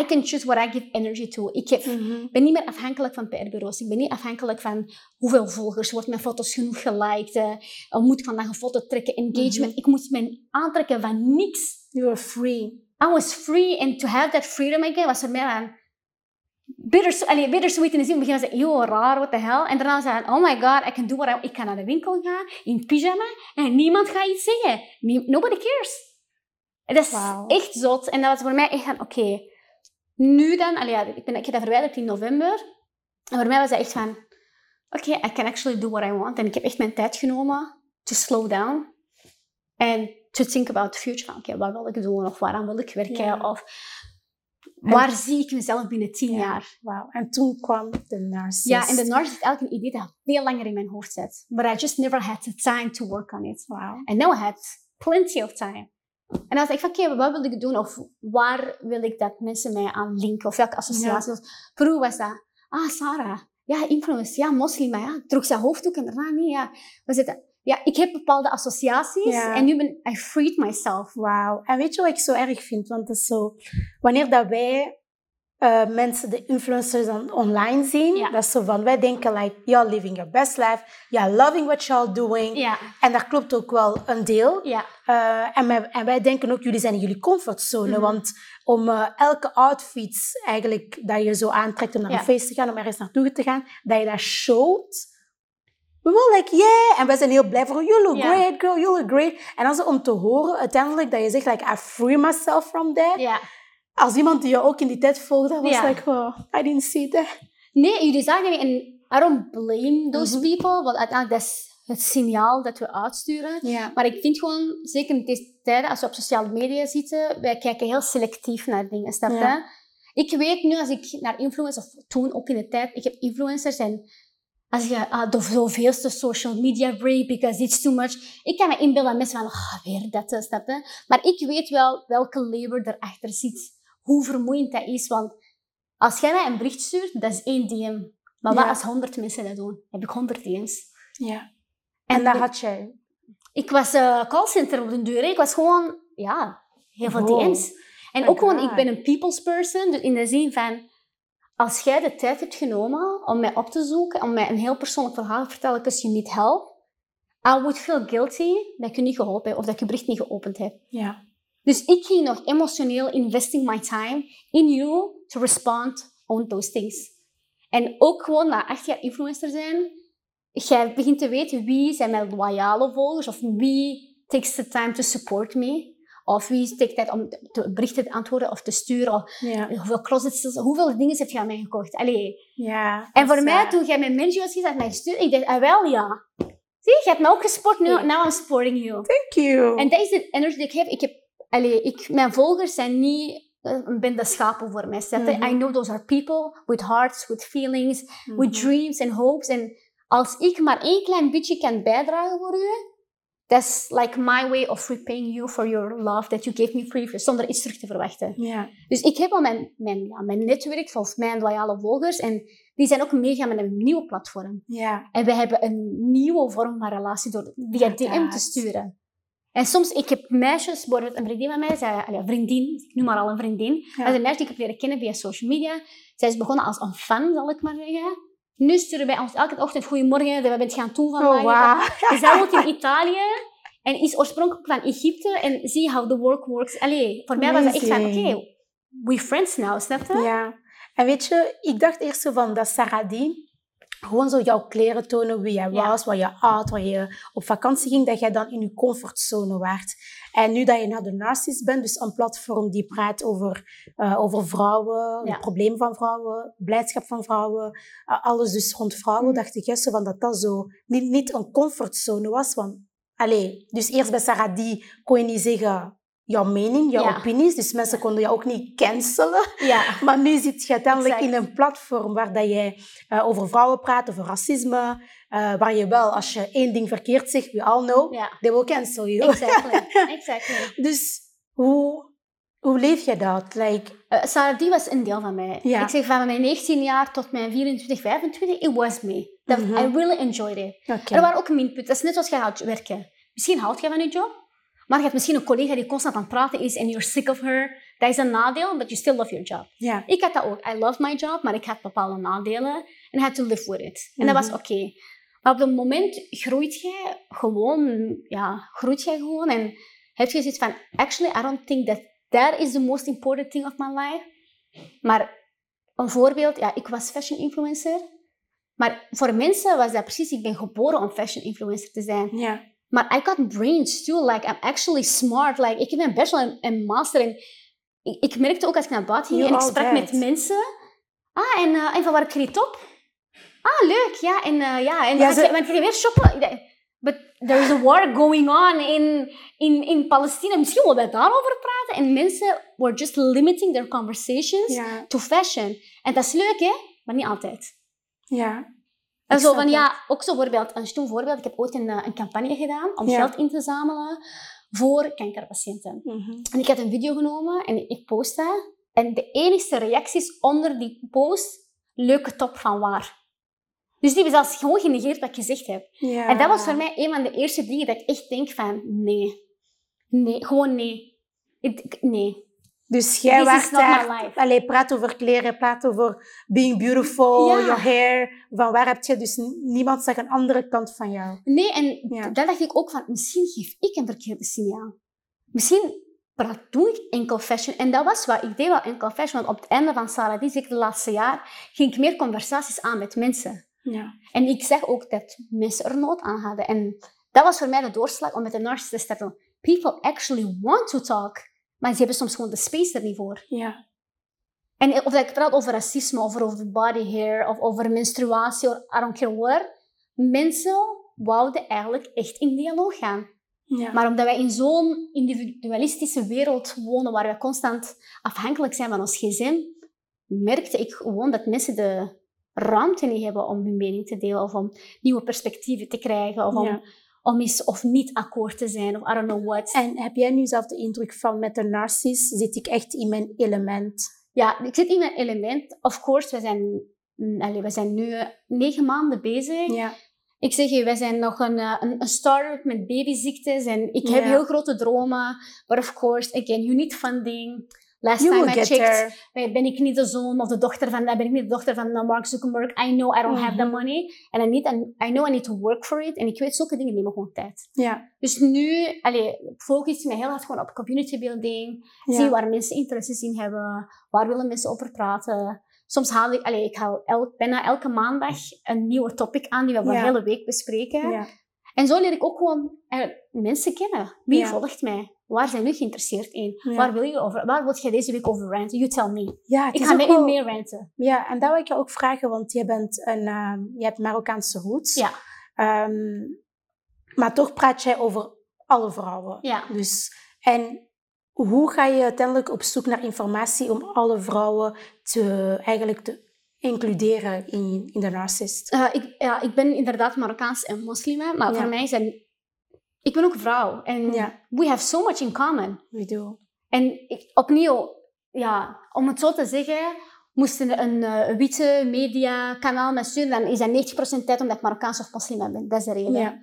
I can choose what I give energy to. Ik heb- Mhm. ben niet meer afhankelijk van PR-bureaus. Ik ben niet afhankelijk van hoeveel volgers. Wordt mijn foto's genoeg geliked? of moet ik vandaag een foto trekken? Engagement. Mhm. Ik moest me aantrekken van niks. You were free. I was free. And to have that freedom again was voor mij aan... Bitter, allee, bittersweet in de zin. In het begin was het heel raar, what the hell. En daarna zei ik, oh my god, I can do what I... Ik kan naar de winkel gaan, in pyjama, en niemand gaat iets zeggen. Nobody cares. En dat is echt zot. En dat was voor mij echt van, oké, nu dan... Allee, ja, ik, ben, ik heb dat verwijderd in november. En voor mij was dat echt van, oké, I can actually do what I want. En ik heb echt mijn tijd genomen to slow down. En to think about the future. Oké, wat wil ik doen? Of waaraan wil ik werken? Of waar zie ik mezelf binnen tien Ja. jaar? Wauw. En toen kwam de narcist. Ja, en de eigenlijk een idee dat veel langer in mijn hoofd zit. But I just never had the time to work on it. Wauw. And now I had plenty of time. En dan was ik van, oké, wat wil ik doen? Of waar wil ik dat mensen mij aan linken? Of welke associaties? Vroeger was dat, ah, Sarah. Ja, influence. Ja, moslim. Maar ja, droeg ze hoofddoek en daarna niet. Ja, we zitten, ja, ik heb bepaalde associaties. Ja. En nu ben I freed myself. Wauw. En weet je wat ik zo erg vind? Want het is zo... Wanneer dat wij eh, mensen, de influencers dan online zien, Ja. dat is zo van, wij denken like, you're living your best life, you're loving what you're doing. Ja, En dat klopt ook wel een deel. ja, Eh, en, wij, en wij denken ook, jullie zijn in jullie comfortzone. Mhm. Want om eh, elke outfit eigenlijk dat je zo aantrekt om naar een feest te gaan, om ergens naartoe te gaan, dat je dat showt. We were like, yeah. En wij zijn heel blij voor you look great, girl, you look great. En dan zo om te horen uiteindelijk dat je zegt, like, I free myself from that. ja. Als iemand die je ook in die tijd volgde, was like, oh, I didn't see that. Nee, jullie zagen niet. En I don't blame those Mhm. people. Want uiteindelijk dat is het signaal dat we uitsturen. Maar ik vind gewoon, zeker in deze tijden, als we op sociale media zitten, wij kijken heel selectief naar dingen, snap je? Ik weet nu, als ik naar influencers, of toen ook in de tijd, ik heb influencers en als je ah, de zoveelste social media break, because it's too much. Ik kan me inbeelden aan mensen van, ah, weer dat, eh, snap je? Maar ik weet wel welke labor erachter zit. Hoe vermoeiend dat is, want als jij mij een bericht stuurt, dat is één DM. Maar wat Ja. als honderd mensen dat doen? Heb ik honderd DM's. ja. En, dat had jij. ik was eh callcenter op de deur. hè. Ik was gewoon, ja, heel veel Wow. DM's. En My ook gewoon, ik ben een people's person. Dus in de zin van, als jij de tijd hebt genomen om mij op te zoeken, om mij een heel persoonlijk verhaal te vertellen, because you need help, I would feel guilty dat ik je niet geholpen heb of dat ik je bericht niet geopend heb. Ja. Dus ik ging nog emotioneel investing my time in you to respond on those things. En ook gewoon na acht jaar influencer zijn, jij begint te weten wie zijn mijn loyale volgers of wie takes the time to support me. Of wie take tijd om te berichten te antwoorden of te sturen. Ja. hoeveel closets, hoeveel dingen heb je aan mij gekocht? Allee. ja. En dat voor mij, waar. toen jij mijn manager was gezet, mij gestuurd, ik dacht, ah wel ja. Zie, je hebt mij ook gesport, nu now I'm supporting you. Thank you. En dat is de energie die ik heb. Ik heb allee, ik, mijn volgers zijn niet eh, een bende schapen voor mij. je? Mhm. I know those are people with hearts, with feelings, with Mhm. dreams and hopes. En als ik maar één klein beetje kan bijdragen voor u, That's like my way of repaying you for your love that you gave me previous, zonder iets terug te verwachten. Ja. Dus ik heb al mijn, mijn, ja, mijn netwerk of mijn loyale volgers en die zijn ook meegaan met een nieuwe platform. Ja. En we hebben een nieuwe vorm van relatie door via DM te sturen. En soms, ik heb meisjes, bijvoorbeeld een vriendin van mij, zei, allee, vriendin, ik noem maar al een vriendin. Ja. Dat is een meisje die ik heb leren kennen via social media. Zij is begonnen als een fan, zal ik maar zeggen. Nu sturen wij ons elke ochtend goedemorgen, dat we het gaan doen vandaag. Oh, wauw. Zij woont in Italië en is oorspronkelijk van Egypte. En zie how the work works. Allee, voor mij was dat echt van, oké, Amazing. we friends now, snap je? Ja. En weet je, ik dacht eerst zo van dat Sarah die gewoon zo jouw kleren tonen, wie jij Ja. was, wat je had, waar je op vakantie ging, dat jij dan in je comfortzone waart. En nu dat je naar de Narcis bent, dus een platform die praat over, eh, over vrouwen, Ja. het probleem van vrouwen, blijdschap van vrouwen, eh, alles dus rond vrouwen, Mhm. dacht ik juist van dat dat zo niet, niet een comfortzone was. Want, allee, dus eerst bij Sarah die kon je niet zeggen jouw mening, jouw Ja. opinies, dus mensen konden jou ook niet cancelen. Ja. (laughs) Maar nu zit je uiteindelijk Exact. in een platform waar dat jij eh, over vrouwen praat, over racisme, eh, waar je wel, als je één ding verkeerd zegt, we all know, Ja. they will cancel you. Exactly. (laughs) exactly. dus hoe, hoe leef je dat? Like, Sarah, die was een deel van mij. Ja. Ik zeg van mijn 19 jaar tot mijn 24, 25, it was me. Dat, Mhm. I really enjoyed it. oké. Er waren ook minpunten. Dat is net zoals je gaat werken. Misschien houd je van je job, maar je hebt misschien een collega die constant aan het praten is en you're sick of her. Dat is een nadeel, but you still love your job. Ja. Ik had dat ook. I love my job, maar ik had bepaalde nadelen. En I had to live with it. En dat was Mhm. oké. Maar op dat moment groeit jij gewoon, ja, groeit jij gewoon en heb je zoiets van, actually, I don't think that that is the most important thing of my life. Maar een voorbeeld, ja, ik was fashion influencer. Maar voor mensen was dat precies, ik ben geboren om fashion influencer te zijn. Ja. Maar I got brains too. Like, I'm actually smart. Like, ik heb een bachelor en en master. En ik, ik merkte ook als ik naar buiten ging You en ik sprak met mensen. Ah, en, eh, en van waar kreeg je top? Ah, leuk. Ja, en uh, ja. En Ja, ze- je, je weer shoppen? But there is a war going on in, in, in Palestina. Misschien willen wij daarover praten. En mensen were just limiting their conversations Ja. to fashion. En dat is leuk, hè? Maar niet altijd. Ja. En Ik zo van, ja, ook zo'n voorbeeld, een stoem voorbeeld. Ik heb ooit een, eh, een campagne gedaan om Ja. geld in te zamelen voor kankerpatiënten. Mhm. En ik had een video genomen en ik post dat. En de enige reacties onder die post, leuke top van waar. Dus die hebben zelfs gewoon genegeerd wat ik gezegd heb. Ja. En dat was voor mij een van de eerste dingen dat ik echt denk van, nee. Nee, gewoon nee. Ik- nee. Dus jij my daar... life. Allee, praat over kleren, praat over being beautiful, Ja. your hair. Van waar heb je... Dus niemand zag een andere kant van jou. Nee, en Ja. dacht ik ook van, misschien geef ik een verkeerde signaal. Misschien praat, doe ik enkel fashion. En dat was wat ik deed, wel enkel fashion. Want op het einde van Sarah, die zeker de laatste jaar, ging ik meer conversaties aan met mensen. Ja. En ik zag ook dat mensen er nood aan hadden. En dat was voor mij de doorslag om met de nurse te starten. People actually want to talk, maar ze hebben soms gewoon de space er niet voor. Ja. En of dat ik praat over racisme, of over body hair, of over menstruatie, of I don't care what. Mensen wouden eigenlijk echt in dialoog gaan. Ja. Maar omdat wij in zo'n individualistische wereld wonen, waar we constant afhankelijk zijn van ons gsm, merkte ik gewoon dat mensen de ruimte niet hebben om hun mening te delen, of om nieuwe perspectieven te krijgen, of Ja. om eens of niet akkoord te zijn, of I don't know what. En heb jij nu zelf de indruk van met de narcis zit ik echt in mijn element? Ja, ik zit in mijn element. Of course, we zijn, mm, allee, we zijn nu eh, negen maanden bezig. Ja. Ik zeg je, wij zijn nog een, eh, een, een start-up met babyziektes en ik heb Ja. heel grote dromen. But of course, again, you need funding. Last You time I get checked, there. ben ben ik niet de zoon of de dochter van, ben ik niet de dochter van eh, Mark Zuckerberg. I know I don't have the Mhm. money. And I, need, I know I need to work for it. En ik weet, zulke dingen nemen gewoon tijd. Ja. Dus nu, allee, focus ik me heel hard gewoon op community building. Ja. Zie waar mensen interesses in hebben. Waar willen mensen over praten. Soms haal ik, allee, ik haal bijna elke maandag een nieuwe topic aan die we voor de hele week bespreken. En zo leer ik ook gewoon eh, mensen kennen. Wie Ja. volgt mij? Waar zijn jullie geïnteresseerd in? Ja. Waar wil je over? Waar wil jij deze week over ranten? You tell me. Ja, Ik ga met wel- u meer ranten. Ja, en dat wil ik je ook vragen, want je, bent een, ehm, je hebt Marokkaanse roots. Ja. Ehm, maar toch praat jij over alle vrouwen. Ja. Dus, en hoe ga je uiteindelijk op zoek naar informatie om alle vrouwen te, eigenlijk te includeren in, in de narcist? Eh, ik, ja, ik ben inderdaad Marokkaans en moslim, maar Ja. voor mij zijn ik ben ook vrouw. En Ja. we have so much in common. We do. En ik, opnieuw, ja, om het zo te zeggen, moesten een, eh, witte mediakanaal me sturen, dan is dat 90% tijd omdat ik Marokkaans of moslim ben. Dat is de reden. Ja.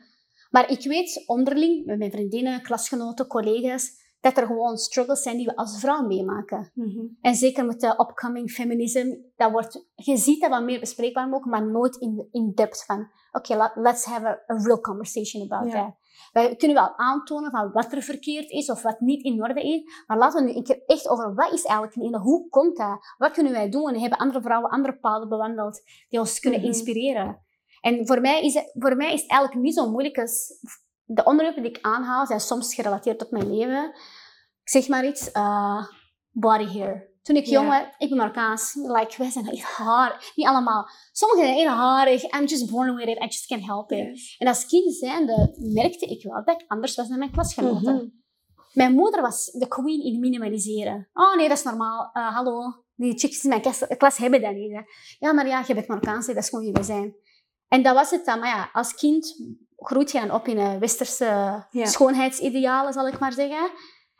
Maar ik weet onderling, met mijn vriendinnen, klasgenoten, collega's, dat er gewoon struggles zijn die we als vrouw meemaken. Mhm. En zeker met de upcoming feminism, dat wordt, je ziet dat wat meer bespreekbaar ook, maar nooit in, in depth van, oké, let's have a, a real conversation about Ja. that. Wij kunnen wel aantonen van wat er verkeerd is of wat niet in orde is, maar laten we nu een keer echt over wat is eigenlijk orde, hoe komt dat, wat kunnen wij doen? En hebben andere vrouwen andere paden bewandeld die ons kunnen Mhm. inspireren? En voor mij, is het, voor mij is het eigenlijk niet zo moeilijk als de onderwerpen die ik aanhaal zijn soms gerelateerd tot mijn leven. Ik zeg maar iets, eh, body hair. Toen ik jong was, ik ben Marokkaans, like, wij zijn echt haar. Niet allemaal. Sommigen zijn heel harig. I'm just born with it. I just can't help it. Yes. En als kind zijnde merkte ik wel dat ik anders was dan mijn klasgenoten. Mhm. Mijn moeder was de queen in minimaliseren. Oh nee, dat is normaal. Eh, hallo, die chicks in mijn klas, klas hebben dat niet. hè. Ja, maar ja, je bent Marokkaans, dat is gewoon wie we zijn. En dat was het dan. Maar ja, als kind groeit je op in een westerse Ja. schoonheidsidealen, zal ik maar zeggen.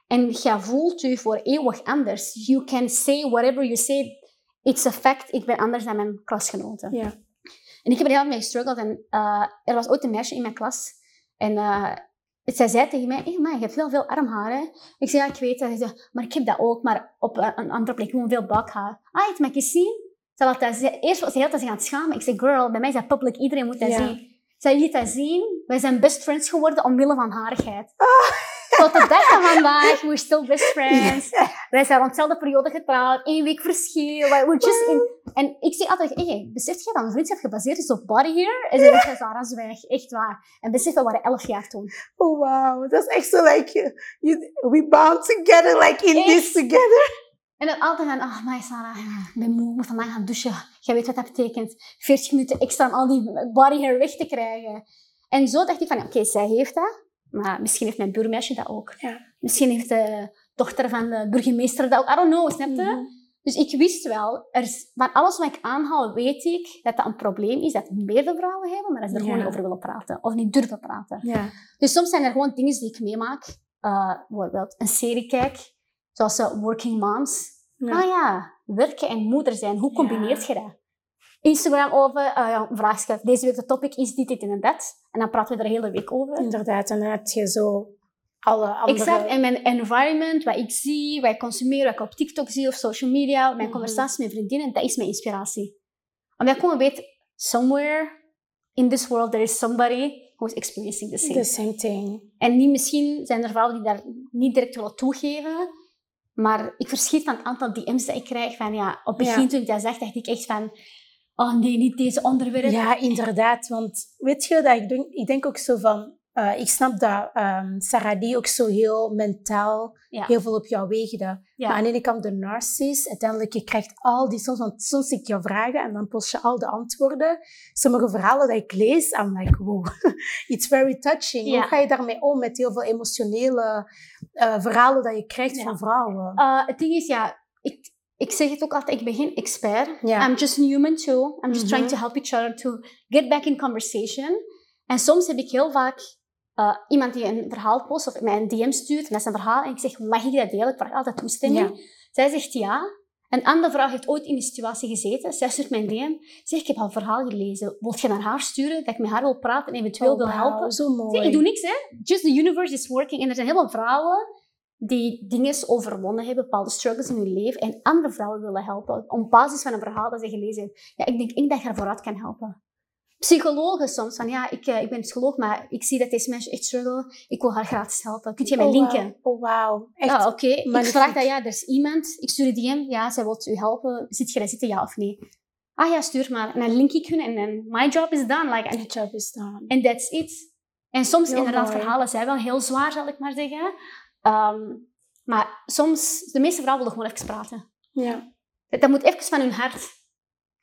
En je voelt je voor eeuwig anders. You can say whatever you say. It's a fact, ik ben anders dan mijn klasgenoten. Ja. En ik heb er heel mee gestruggeld. En eh, er was ooit een meisje in mijn klas. En eh, zij zei tegen mij, hey, maar je hebt heel veel armharen. Ik zei, ja, ik weet dat. Ze zei, maar ik heb dat ook, maar op een, andere plek gewoon veel buikhaar. Ah, het mag je zien? Ze dat, ze, eerst was ze heel tijd aan het schamen. Ik zei, girl, bij mij is dat public, iedereen moet dat Ja. zien. Zij liet dat zien. Wij zijn best friends geworden omwille van harigheid. (laughs) Tot de dag van vandaag, we're still best (laughs) friends. Wij zijn rond dezelfde periode getrouwd, één week verschil. Like, we're just in... En ik zeg altijd, hey, besef je dat een vriendschap gebaseerd is op body hair? En ze zegt, Sarah, zwijg, echt waar. En besef, we waren elf jaar toen. Oh, wow. Dat is echt zo, like, you, we bound together, like in this together. En dan altijd van, oh, maar Sarah, ik ben moe, ik moet vandaag gaan douchen. Jij weet wat dat betekent. 40 minuten extra om al die body hair weg te krijgen. En zo dacht ik van, ja, oké, zij heeft dat. Maar misschien heeft mijn buurmeisje dat ook. Ja. Misschien heeft de dochter van de burgemeester dat ook. I don't know, snap je? Mhm. Dus ik wist wel, er, van alles wat ik aanhaal, weet ik dat dat een probleem is dat meerdere vrouwen hebben, maar dat ze er Ja. gewoon niet over willen praten. Of niet durven praten. Ja. Dus soms zijn er gewoon dingen die ik meemaak. Uh, bijvoorbeeld een serie kijk, zoals eh, Working Moms. Ja. Ah ja, werken en moeder zijn, hoe combineert je dat? Instagram over, uh, ja, een. Deze week de topic is dit, dit en dat. En dan praten we er de hele week over. Inderdaad, en dan heb je zo alle andere... Exact. En mijn environment, wat ik zie, wat ik consumeer, wat ik op TikTok zie of social media, mijn Mhm. conversaties met vriendinnen, dat is mijn inspiratie. Omdat ik gewoon weet, somewhere in this world there is somebody who's experiencing the same. The same thing. En niet, misschien zijn er vrouwen die daar niet direct willen toegeven, maar ik verschiet van het aantal DM's dat ik krijg van, ja, op het begin Ja. toen ik dat zag, dacht ik echt van, oh nee, niet deze onderwerp. Ja, inderdaad. Want weet je, dat ik, denk, ik denk ook zo van... eh, ik snap dat ehm Sarah die ook zo heel mentaal Ja. heel veel op jou weegde. Ja. Maar aan de ene kant de narcist, uiteindelijk je krijgt al die soms, want soms zie ik jou vragen en dan post je al de antwoorden. Sommige verhalen dat ik lees, I'm like, wow, (laughs) it's very touching. Ja. Hoe ga je daarmee om met heel veel emotionele eh, verhalen dat je krijgt van vrouwen? Uh, het ding is, ja, ik, ik zeg het ook altijd, ik ben geen expert. I'm just a human too. I'm just Mhm. trying to help each other to get back in conversation. En soms heb ik heel vaak uh, iemand die een verhaal post of mij een DM stuurt, is een verhaal, en ik zeg, mag ik dat delen? Ik vraag altijd toestemming. Zij zegt ja. Een andere vrouw heeft ooit in die situatie gezeten. Zij stuurt mij een DM. Zegt, ik heb een verhaal gelezen. Wilt je naar haar sturen, dat ik met haar wil praten en eventueel Oh, wil helpen? Zo mooi. Zeg, ik doe niks, hè. Just the universe is working. En er zijn heel veel vrouwen die dingen overwonnen hebben, bepaalde struggles in hun leven, en andere vrouwen willen helpen, op basis van een verhaal dat ze gelezen hebben. Ja, ik denk ik dat je er vooruit kan helpen. Psychologen soms, van ja, ik, eh, ik ben psycholoog, maar ik zie dat deze mensen echt struggle. Ik wil haar gratis helpen. Kun je mij Oh, linken? Oh, wauw. Echt. Ja, oké. Ik vraag dat, ja, er is iemand. Ik stuur een DM. Ja, zij wil u helpen. Zit je daar zitten, ja of nee? Ah ja, stuur maar. En dan link ik hun en dan, my job is done. Like, The job is done. and that's it. En soms Heel inderdaad, mooi. verhalen zijn wel heel zwaar, zal ik maar zeggen. Ehm, maar soms, de meeste vrouwen willen gewoon even praten. Ja. Dat, dat moet even van hun hart.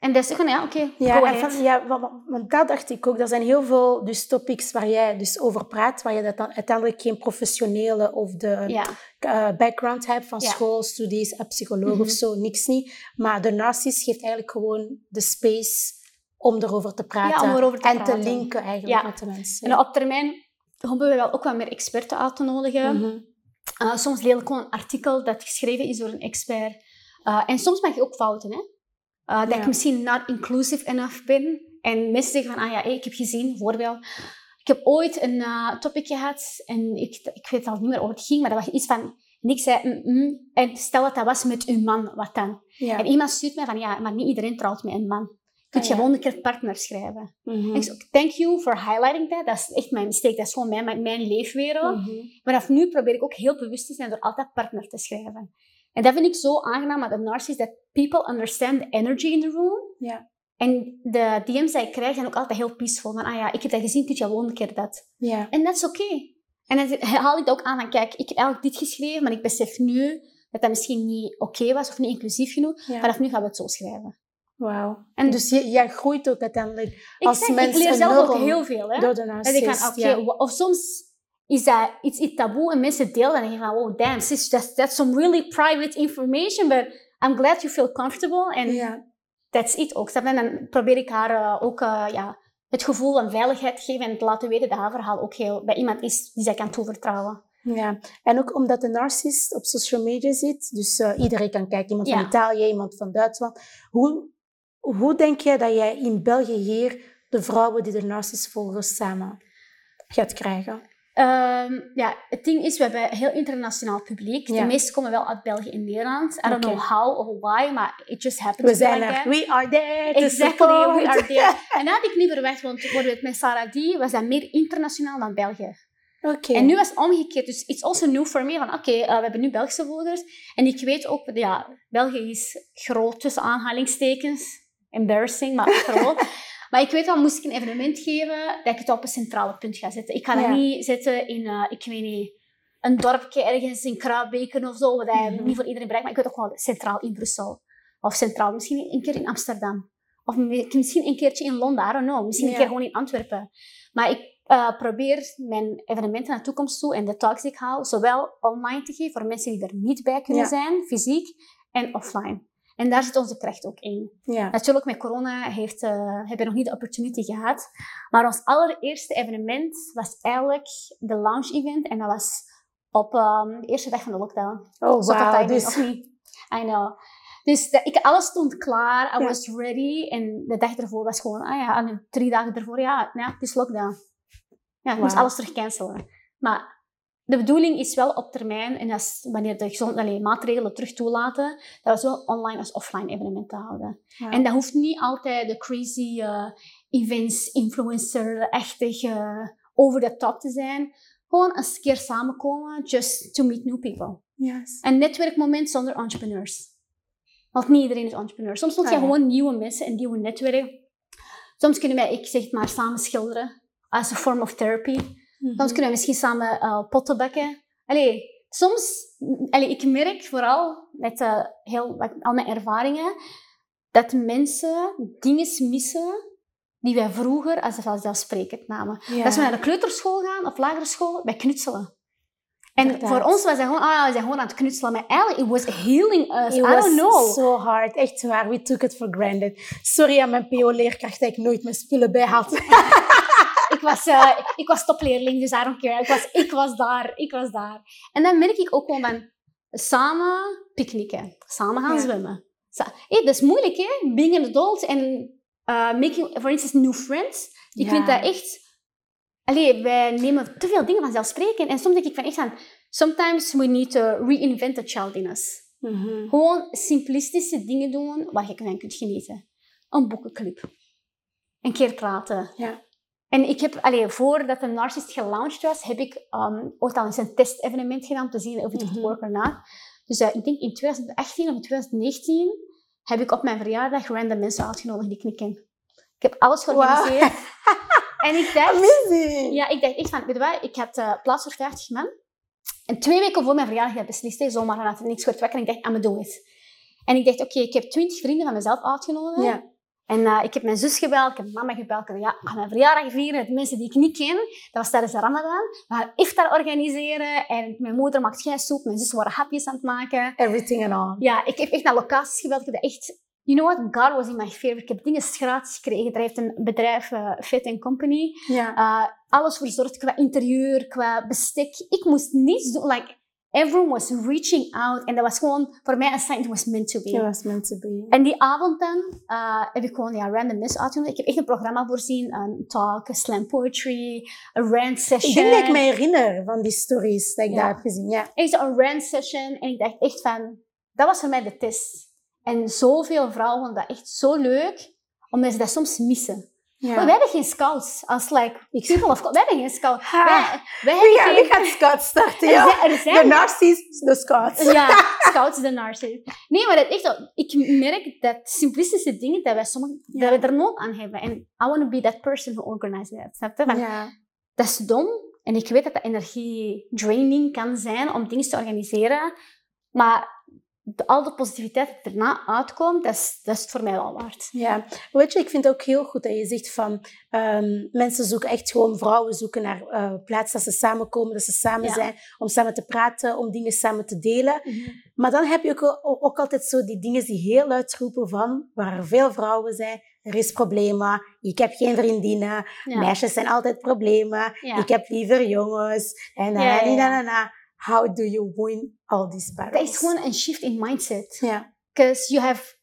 En dat is gewoon, ja, oké, Ja, en van, ja want, want dat dacht ik ook. Er zijn heel veel dus topics waar jij dus over praat, waar je dat dan uiteindelijk geen professionele of de ja. eh, background hebt van Ja. school, studies, een psycholoog Mhm. of zo, niks niet. Maar de narcist geeft eigenlijk gewoon de space om erover te praten om erover te en praten. te linken eigenlijk met de mensen. En op termijn, hopen we wel ook wat meer experten uit te nodigen. Mhm. Uh, soms deel ik gewoon een artikel dat geschreven is door een expert. Uh, en soms maak je ook fouten, hè. Uh, dat Ja. ik misschien not inclusive enough ben. En mensen zeggen van, ah ja, ik heb gezien, voorbeeld. Ik heb ooit een uh, topic gehad en ik, ik weet al niet meer hoe het ging, maar dat was iets van... En ik zei, mm, mm, en stel dat dat was met uw man, wat dan? Ja. En iemand stuurt mij van, ja, maar niet iedereen trouwt met een man. Je kunt Ah, ja. gewoon een keer partner schrijven. Mhm. En ik zei, thank you for highlighting that. Dat is echt mijn mistake. Dat is gewoon mijn, mijn, mijn leefwereld. Mhm. Maar vanaf nu probeer ik ook heel bewust te zijn door altijd partner te schrijven. En dat vind ik zo aangenaam met een narcissist, dat people understand the energy in the room. Ja. En de DM's die ik krijg zijn ook altijd heel peaceful. Van, ah ja, ik heb dat gezien, kun je gewoon een keer dat. Ja. En dat is oké. En dan haal ik dat ook aan van, kijk, ik heb eigenlijk dit geschreven, maar ik besef nu dat dat misschien niet oké was of niet inclusief genoeg. Ja. Vanaf nu gaan we het zo schrijven. Wauw. En- dus je, jij groeit ook uiteindelijk Als zeg, ik leer zelf ook heel veel. Hè? door de Dat ik narcist. ja. wa- of soms is dat iets, taboe en mensen delen en je van, oh damn, sis, that's, that's some really private information, but I'm glad you feel comfortable and Ja. that's it ook. En dan probeer ik haar eh, ook eh, ja, het gevoel van veiligheid te geven en te laten weten dat haar verhaal ook heel, bij iemand is die zij kan toevertrouwen. Ja, en ook omdat de narcist op social media zit, dus eh, iedereen kan kijken, iemand van. Italië, iemand van Duitsland. Hoe, hoe denk je dat jij in België hier de vrouwen die de narcist volgen samen gaat krijgen? Ehm, ja, het ding is, we hebben een heel internationaal publiek. Ja. De meesten komen wel uit België en Nederland. I don't Oké. know how or why, maar it just happens We zijn er. We are there Exactly, we are there. (laughs) En dat had ik niet verwacht, want bijvoorbeeld met Sarah D was dat meer internationaal dan België. Oké. En nu was het omgekeerd, dus it's also new for me. Van oké, eh, we hebben nu Belgische volgers. En ik weet ook, ja, België is groot tussen aanhalingstekens. Embarrassing, maar groot. (laughs) maar ik weet wel, moest ik een evenement geven, dat ik het op een centrale punt ga zetten. Ik ga Ja. dat niet zetten in, eh, ik weet niet, een dorpje ergens in Krabeken of zo, wat dat Mhm. niet voor iedereen bereikt. Maar ik weet ook wel centraal in Brussel. Of centraal, misschien een keer in Amsterdam. Of mi- misschien een keertje in Londen, I don't know. Misschien een keer gewoon in Antwerpen. Maar ik eh, probeer mijn evenementen naar de toekomst toe en de talks die ik hou, zowel online te geven voor mensen die er niet bij kunnen Ja. zijn, fysiek, en offline. En daar zit onze kracht ook in. Ja. Natuurlijk, met corona heeft, eh hebben we nog niet de opportunity gehad. Maar ons allereerste evenement was eigenlijk de launch event. En dat was op ehm, de eerste dag van de lockdown. Oh, Zo timing, Dus, of niet? I know. Dus ik, alles stond klaar. I Ja. was ready. En de dag ervoor was gewoon, ah ja, en drie dagen ervoor, ja, ja het is lockdown. Ja, ik moest alles terug cancelen. Maar de bedoeling is wel op termijn, en dat is wanneer de gezond, maatregelen terug toelaten, dat we zowel online als offline evenementen houden. En dat hoeft niet altijd de crazy eh, events, influencer-achtig, eh, over the top te zijn. Gewoon eens een keer samenkomen, just to meet new people. Yes. Een netwerkmoment zonder entrepreneurs. Want niet iedereen is entrepreneur. Soms moet je Ah, ja. gewoon nieuwe mensen en nieuwe netwerken. Soms kunnen wij, ik zeg het maar, samen schilderen. As a form of therapy. Mhm. Soms kunnen we misschien samen eh, potten bakken. Allee, soms, allee, ik merk vooral met eh, heel, wat- al mijn ervaringen, dat mensen dingen missen die wij vroeger als vanzelfsprekend namen. Ja. Als we naar de kleuterschool gaan of lagere school, wij knutselen. En Inderdaad. voor ons was dat gewoon, ah, we zijn gewoon aan het knutselen. Maar eigenlijk, it was healing us. It I don't know. so hard. Echt waar. We took it for granted. Sorry aan mijn PO-leerkracht dat ik nooit mijn spullen bij had. (laughs) ik was, eh, ik was topleerling, dus don't care. Ik was, ik was daar, ik was daar. En dan merk ik ook gewoon van samen picknicken, samen gaan Ja. zwemmen. Sa hey, dat is moeilijk, hè? Being an adult en uh, making, for instance, new friends. Ik Ja. vind dat echt... Allee, wij nemen te veel dingen vanzelfsprekend. En soms denk ik van echt aan... Sometimes we need to reinvent the child in us. Mhm. Gewoon simplistische dingen doen waar je van kunt genieten. Een boekenclub. Een keer praten. Ja. En ik heb, allee, voordat de Narcist gelaunched was, heb ik um, ooit al eens een testevenement gedaan om te zien of het would work or not. Dus eh, ik denk in 2018 of 2019 heb ik op mijn verjaardag random mensen uitgenodigd die ik niet ken. Ik heb alles georganiseerd. (laughs) En ik dacht... Amazing. Ja, ik dacht echt van, weet je wat, ik had eh, plaats voor 50 man. En twee weken voor mijn verjaardag heb ik beslist, hè, zomaar vanuit het niks werd wakker. En ik dacht, I'm gonna do it. En ik dacht, oké, ik heb 20 vrienden van mezelf uitgenodigd. Ja. En eh, ik heb mijn zus gebeld, ik heb mama gebeld. Ik ja, ga mijn verjaardag vieren met mensen die ik niet ken. Dat was tijdens de Ramadan. We gaan iftar organiseren. En mijn moeder maakt soep. Mijn zus waren hapjes aan het maken. Everything and all. Ja, ik heb echt naar locaties gebeld. Ik heb echt You know what? God was in my favor. Ik heb dingen gratis gekregen. Er heeft een bedrijf, uh, Fit Company, Ja. uh, alles verzorgd qua interieur, qua bestek. Ik moest niets doen. Like, everyone was reaching out. En dat was gewoon voor mij een sign it was meant to be. It was meant to be. En die avond dan uh, heb ik gewoon ja, randomness uitgenodigd. Ik heb echt een programma voorzien. Een talk, een slam poetry, een rant session. Ik denk dat ik me herinner van die stories dat ik Ja. daar heb gezien. Ja. Echt een rant session. En ik dacht echt van, dat was voor mij de test. En zoveel vrouwen vonden dat echt zo leuk, omdat ze dat soms missen. Ja. Maar wij hebben geen scouts als like Ik- people of wij hebben geen scouts. Ha. Wij, wij Wie hebben gaat, geen... wie gaat Scots starten? Er Ja? zijn- er De zijn narcissist, de Scots. Ja, (laughs) scouts de narcissist. Nee, maar dat echt, ik merk dat simplistische dingen, dat wij, sommige, Ja. dat we er nood aan hebben. En I want to be that person who organizes that. Snap je? Van, Ja. Dat is dom. En ik weet dat dat energie draining kan zijn om dingen te organiseren. Maar de, al de positiviteit die erna uitkomt, dat is, dat is het voor mij wel waard. Ja, weet je, ik vind het ook heel goed dat je zegt van ehm, mensen zoeken echt gewoon, vrouwen zoeken naar eh plaatsen dat ze samenkomen, dat ze samen Ja. zijn, om samen te praten, om dingen samen te delen. Maar dan heb je ook, ook, altijd zo die dingen die heel luid roepen van, waar er veel vrouwen zijn, er is problemen, ik heb geen vriendinnen, Ja. meisjes zijn altijd problemen, Ja. ik heb liever jongens, en na, na, na, na. How do you win all these battles? Is gewoon een shift in mindset. Ja, Because you have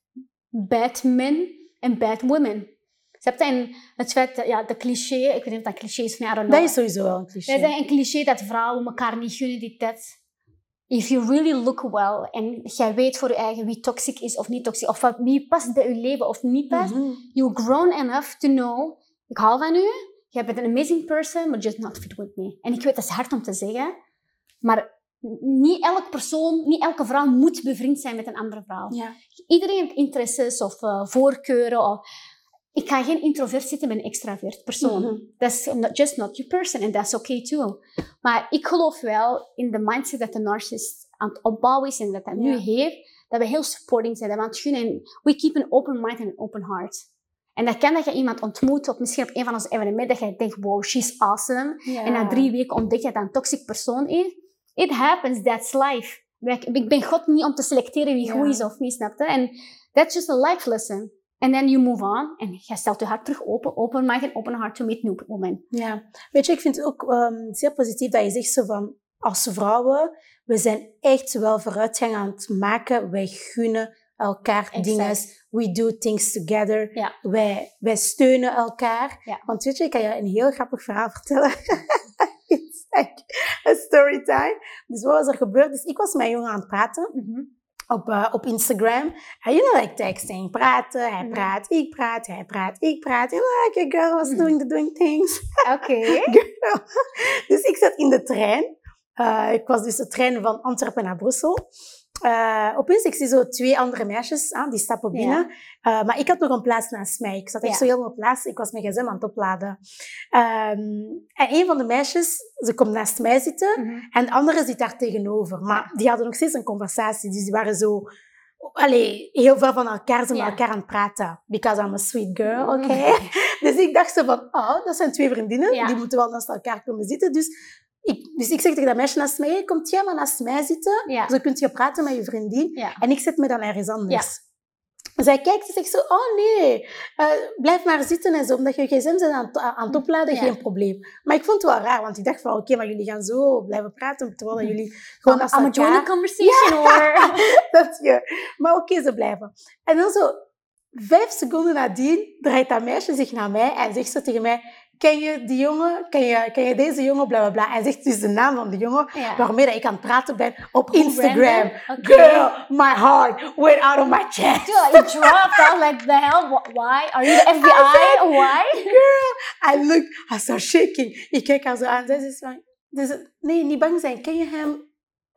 bad men en bad women. Snap? En het feit, ja, de cliché, ik weet niet of dat cliché is, maar I don't know. dat is sowieso wel een cliché. Dat is een cliché dat vrouwen elkaar niet gunnen, dat. If you really look well en jij weet voor je eigen wie toxic is of niet toxic, of wie past bij je leven of niet past, Mhm. you're grown enough to know, ik hou van u, jij bent een amazing person, but just not fit with me. En ik weet, dat is hard om te zeggen, maar niet elke persoon, niet elke vrouw moet bevriend zijn met een andere vrouw. Ja. Iedereen heeft interesses of eh, voorkeuren. Of... Ik ga geen introvert zitten met een extravert persoon. Mhm. That's not, just not your person and that's okay too. Maar ik geloof wel in de mindset dat de narcissist aan het opbouwen is en dat hij nu heeft, dat we heel supporting zijn, dat we aan het gunnen. En we keep an open mind and an open heart. En dat kan dat je iemand ontmoet op misschien op een van onze evenementen, dat je denkt, wow, she's awesome. Ja. En na drie weken ontdek je dat een toxic persoon is. It happens, that's life. Ik ben God niet om te selecteren wie goed is of niet, snap je? En that's just a life lesson. And then you move on. En je stelt je hart terug open. Open mind en open heart to meet new women. Ja, weet je, ik vind het ook ehm, zeer positief dat je zegt zo van, als vrouwen, we zijn echt wel vooruitgang aan het maken. Wij gunnen elkaar Exact. dingen. We do things together. Ja. Wij, wij steunen elkaar. Ja. Want weet je, ik kan je een heel grappig verhaal vertellen. (laughs) It's like a story time. Dus wat was er gebeurd? Dus ik was met een jongen aan het praten op, eh, op Instagram. En you know, like texting, praten, hij Mhm. praat, ik praat, hij praat, ik praat. You know, like a girl was Mhm. doing the doing things. (laughs) Oké. Girl. Dus ik zat in de trein. Eh, ik was dus de trein van Antwerpen naar Brussel. Eh, opeens, ik zie zo twee andere meisjes, ah, die stappen binnen. Eh, maar ik had nog een plaats naast mij. Ik zat echt Ja. zo helemaal op plaats. Ik was mijn gsm aan het opladen. Ehm, en een van de meisjes, ze komt naast mij zitten. Mhm. En de andere zit daar tegenover. Maar die hadden nog steeds een conversatie. Dus die waren zo... Allee, heel veel van elkaar zijn met elkaar aan het praten. Because I'm a sweet girl, oké? Mhm. (laughs) Dus ik dacht zo van, oh, dat zijn twee vriendinnen. Die moeten wel naast elkaar komen zitten. Dus ik, dus ik zeg tegen dat meisje naast mij, komt jij maar naast mij zitten. Ja. Zo kunt je praten met je vriendin. Ja. En ik zet me dan ergens anders. Zij kijkt en zegt zo, oh nee, eh, blijf maar zitten en zo, omdat je gsm bent aan, het- aan het opladen, Ja. geen probleem. Maar ik vond het wel raar, want ik dacht van, oké, maar jullie gaan zo blijven praten, terwijl dat jullie gewoon naast I'm a join the elkaar... (laughs) conversation or... (laughs) Dat je, maar oké, ze blijven. En dan zo, vijf seconden nadien draait dat meisje zich naar mij en zegt ze tegen mij, ken je die jongen, ken je, ken je deze jongen, bla bla bla. En zegt dus de naam van de jongen, Ja. waarmee dat ik aan het praten ben op Hoe Instagram. Girl, my heart went out of my chest. Dude, it dropped out like the hell. Wh- Why? Are you the (laughs) FBI? Why? Girl, I looked, I started shaking. Ik kijk haar zo aan. Zij zegt nee, niet bang zijn. Ken je hem?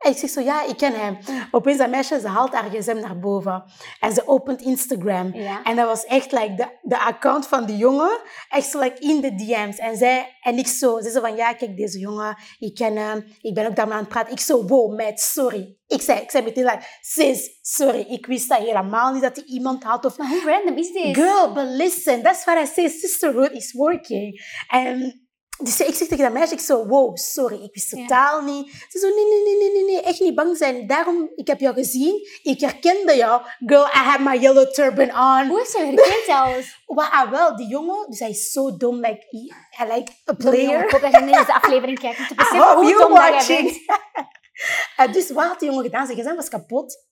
En ik zeg zo, ja, ik ken hem. Opeens dat meisje, ze haalt haar gsm naar boven. En ze opent Instagram. Ja. En dat was echt like, de, de account van die jongen. Echt zo like, in de DM's. En zij en ik zo. Ze zei van, ja, kijk, deze jongen. Ik ken hem. Ik ben ook daarmee aan het praten. Ik zo, wow, meid, sorry. Ik zei, ik zei meteen like, sis, sorry. Ik wist dat helemaal niet dat hij iemand had. Of Maar hoe random is dit? Girl, but listen, that's what I say. Sisterhood is working. En Dus ik zeg tegen dat meisje, ik zo, wow, sorry, ik wist totaal niet. Ze zo, nee, nee, nee, nee, nee, nee, echt niet bang zijn. Daarom, ik heb jou gezien, ik herkende jou. Girl, I have my yellow turban on. Hoe is je herkend (laughs) zelfs? Maar ah, wel, die jongen, dus hij is zo dom, like, hij, hij like a Jongen, player. Ik hoop dat je in deze (laughs) aflevering kijkt. Om te I beseffen hope hoe dom dat jij watching. bent. (laughs) En dus wat had die jongen gedaan? Zijn gsm was kapot.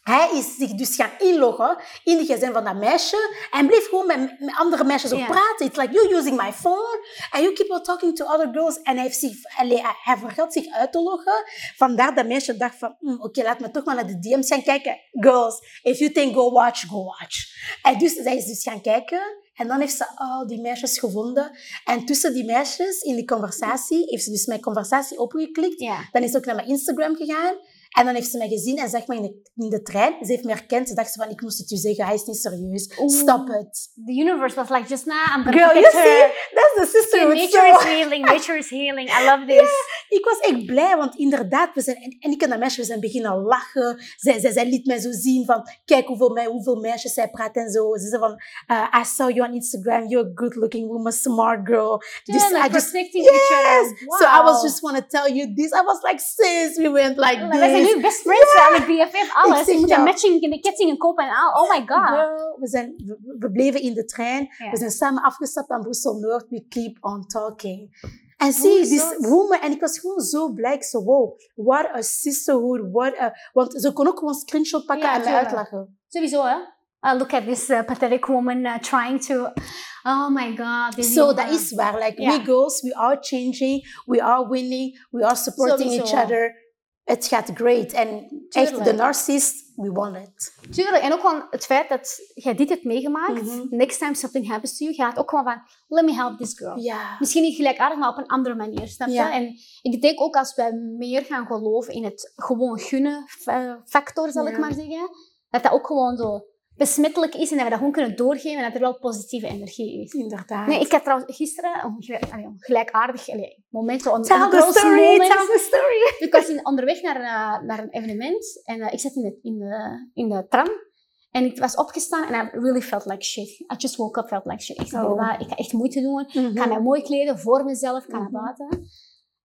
Hij is zich dus gaan inloggen in de gsm van dat meisje. En bleef gewoon met, met andere meisjes ook Ja. praten. It's like, you using my phone. And you keep on talking to other girls. En hij, heeft zich, hij, vergat zich uit te loggen. Vandaar dat meisje dacht van, "Hmm, oké, laat me toch maar naar de DM's gaan kijken. Girls, if you think go watch, go watch. En dus zij is dus gaan kijken. En dan heeft ze al die meisjes gevonden. En tussen die meisjes in die conversatie heeft ze dus mijn conversatie opgeklikt. Ja. Dan is ze ook naar mijn Instagram gegaan. En dan heeft ze mij gezien en zegt me in de, in de trein. Ze heeft me herkend. Ze dacht ze van, ik moest het u zeggen. Hij is niet serieus. Stop it. The universe was like, just now, I'm gonna Girl, you her. see? That's the sisterhood. Nature So, is healing, nature is healing. I love (laughs) this. ik was echt blij, want inderdaad, we zijn, en, en ik en dat meisje, we zijn beginnen lachen. Zij, zij, zij liet mij zo zien van, kijk hoeveel, mij, hoeveel meisjes zij praat en zo. Ze zei van, uh, I saw you on Instagram. You're a good looking woman, smart girl. Yeah, like I just, protecting each other. yes. So I was just want to tell you this. I was like, sis, we went like zijn this. Nu best friends, yeah. like BFF, alles. Ik zeg Je moet jou. een matching, de kettingen kopen en al. Oh my god. Girl, we, zijn, we, we bleven in de trein. Ja. We zijn samen afgestapt aan Brussel-Noord. We keep on talking. En zie, is this woman... En ik was gewoon zo blij. Ik zo, wow, what a sisterhood. What a, want ze kon ook gewoon een screenshot pakken Ja, en tuurlijk. uitlachen. Sowieso, hè. Uh, look at this uh, pathetic woman uh, trying to... Oh my god. Dit So, dat is waar. Like, Ja. we girls, we are changing. We are winning. We are supporting Sowieso. each other. Het gaat great. En echt, de narcissist, we won it. Tuurlijk. En ook gewoon het feit dat jij dit hebt meegemaakt. Mhm. Next time something happens to you, gaat ook gewoon van... Let me help this girl. Ja. Misschien niet gelijkaardig, maar op een andere manier, snap je? Ja. En ik denk ook als wij meer gaan geloven in het gewoon gunnen fa- factor, zal ik maar zeggen, dat dat ook gewoon zo besmettelijk is en dat we dat gewoon kunnen doorgeven en dat er wel positieve energie is. Inderdaad. Nee, ik had trouwens gisteren een allee, een gelijkaardig allee, moment, zo een, Tell een the story, moment. tell the story. Ik was in, onderweg naar, eh, naar een evenement en eh, ik zat in de, in, de, in de tram. En ik was opgestaan en I really felt like shit. I just woke up, felt like shit. Ik zei, Oh. "Wa, ik ga echt moeite doen. Ik Mhm. ga mij mooi kleden voor mezelf, ik ga Mhm. naar buiten.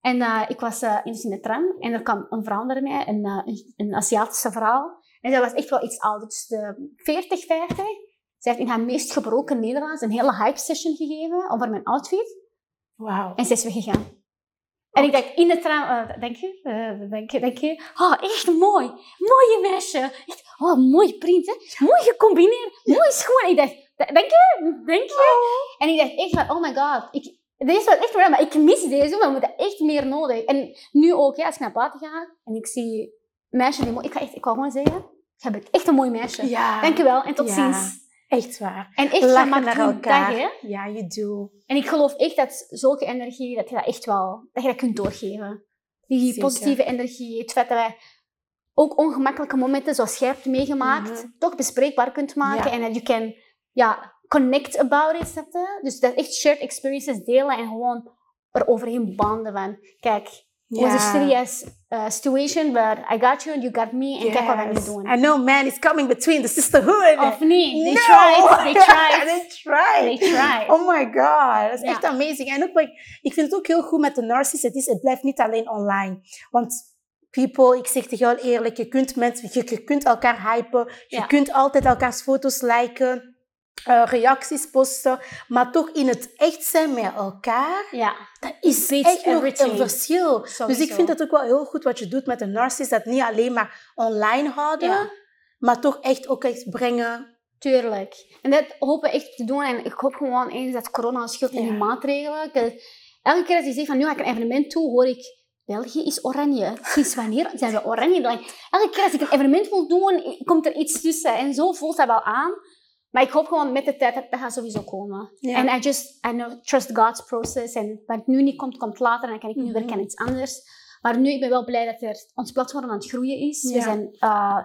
En eh, ik was eh, in de tram en er kwam een vrouw naar mij, een, een, een Aziatische vrouw. En zij was echt wel iets ouder, dus de 40, 50. Zij heeft in haar meest gebroken Nederlands een hele hype session gegeven over mijn outfit. Wauw. En ze is weggegaan. En ik dacht in de tram, eh, denk je, eh, denk je, denk je, oh, echt mooi, mooie meisje. Echt, oh, mooi print, hè. mooi gecombineerd, mooi schoen. Ik dacht, "D- denk je, denk je? En ik dacht echt van, oh my god, ik, deze was echt maar ik mis deze, we moeten echt meer nodig. En nu ook, ja, als ik naar buiten ga en ik zie meisjes die mooi, ik ga echt, ik wou gewoon zeggen, je bent echt een mooi meisje. Ja. Dankjewel en tot Ja. ziens. Echt waar. En echt, Lachen je naar elkaar. dag, hè. Ja, you do. En ik geloof echt dat zulke energie, dat je dat echt wel, dat je dat kunt doorgeven. Die Zeker. positieve energie, het feit dat wij ook ongemakkelijke momenten zoals jij hebt meegemaakt, Mhm. toch bespreekbaar kunt maken Ja. en dat je kan, ja, connect about it, je? Dus dat echt shared experiences delen en gewoon eroverheen banden van, kijk, it was a serious uh, situation, but I got you and you got me, nu Yes. doen. I know man is coming between the sisterhood. Of niet, they No! tried, they (laughs) tried, they tried. they tried. Oh my god, dat is Ja. echt amazing. En ook, like, ik vind het ook heel goed met de narcissist. Het, is, het blijft niet alleen online. Want people, ik zeg tegen jou eerlijk, je kunt, mensen, je, je kunt elkaar hypen. Je Ja. kunt altijd elkaars foto's liken. Eh, reacties posten, maar toch in het echt zijn met elkaar, Ja, dat is Beats echt nog een verschil. Dus ik vind het ook wel heel goed wat je doet met een narcist, dat niet alleen maar online houden, Ja. maar toch echt ook echt brengen. Tuurlijk. En dat hopen we echt te doen. En ik hoop gewoon eens dat corona scheelt in Ja. die maatregelen. Elke keer als je zegt van nu ga ik een evenement toe, hoor ik België is oranje. Sinds wanneer zijn we oranje? Elke keer als ik een evenement wil doen, komt er iets tussen. En zo voelt dat wel aan. Maar ik hoop gewoon met de tijd dat dat gaat sowieso komen. En I just I know, trust God's process. En wat nu niet komt, komt later. En dan kan ik nu Mhm. werken aan iets anders. Maar nu, ik ben wel blij dat er, ons platform aan het groeien is. We zijn, uh,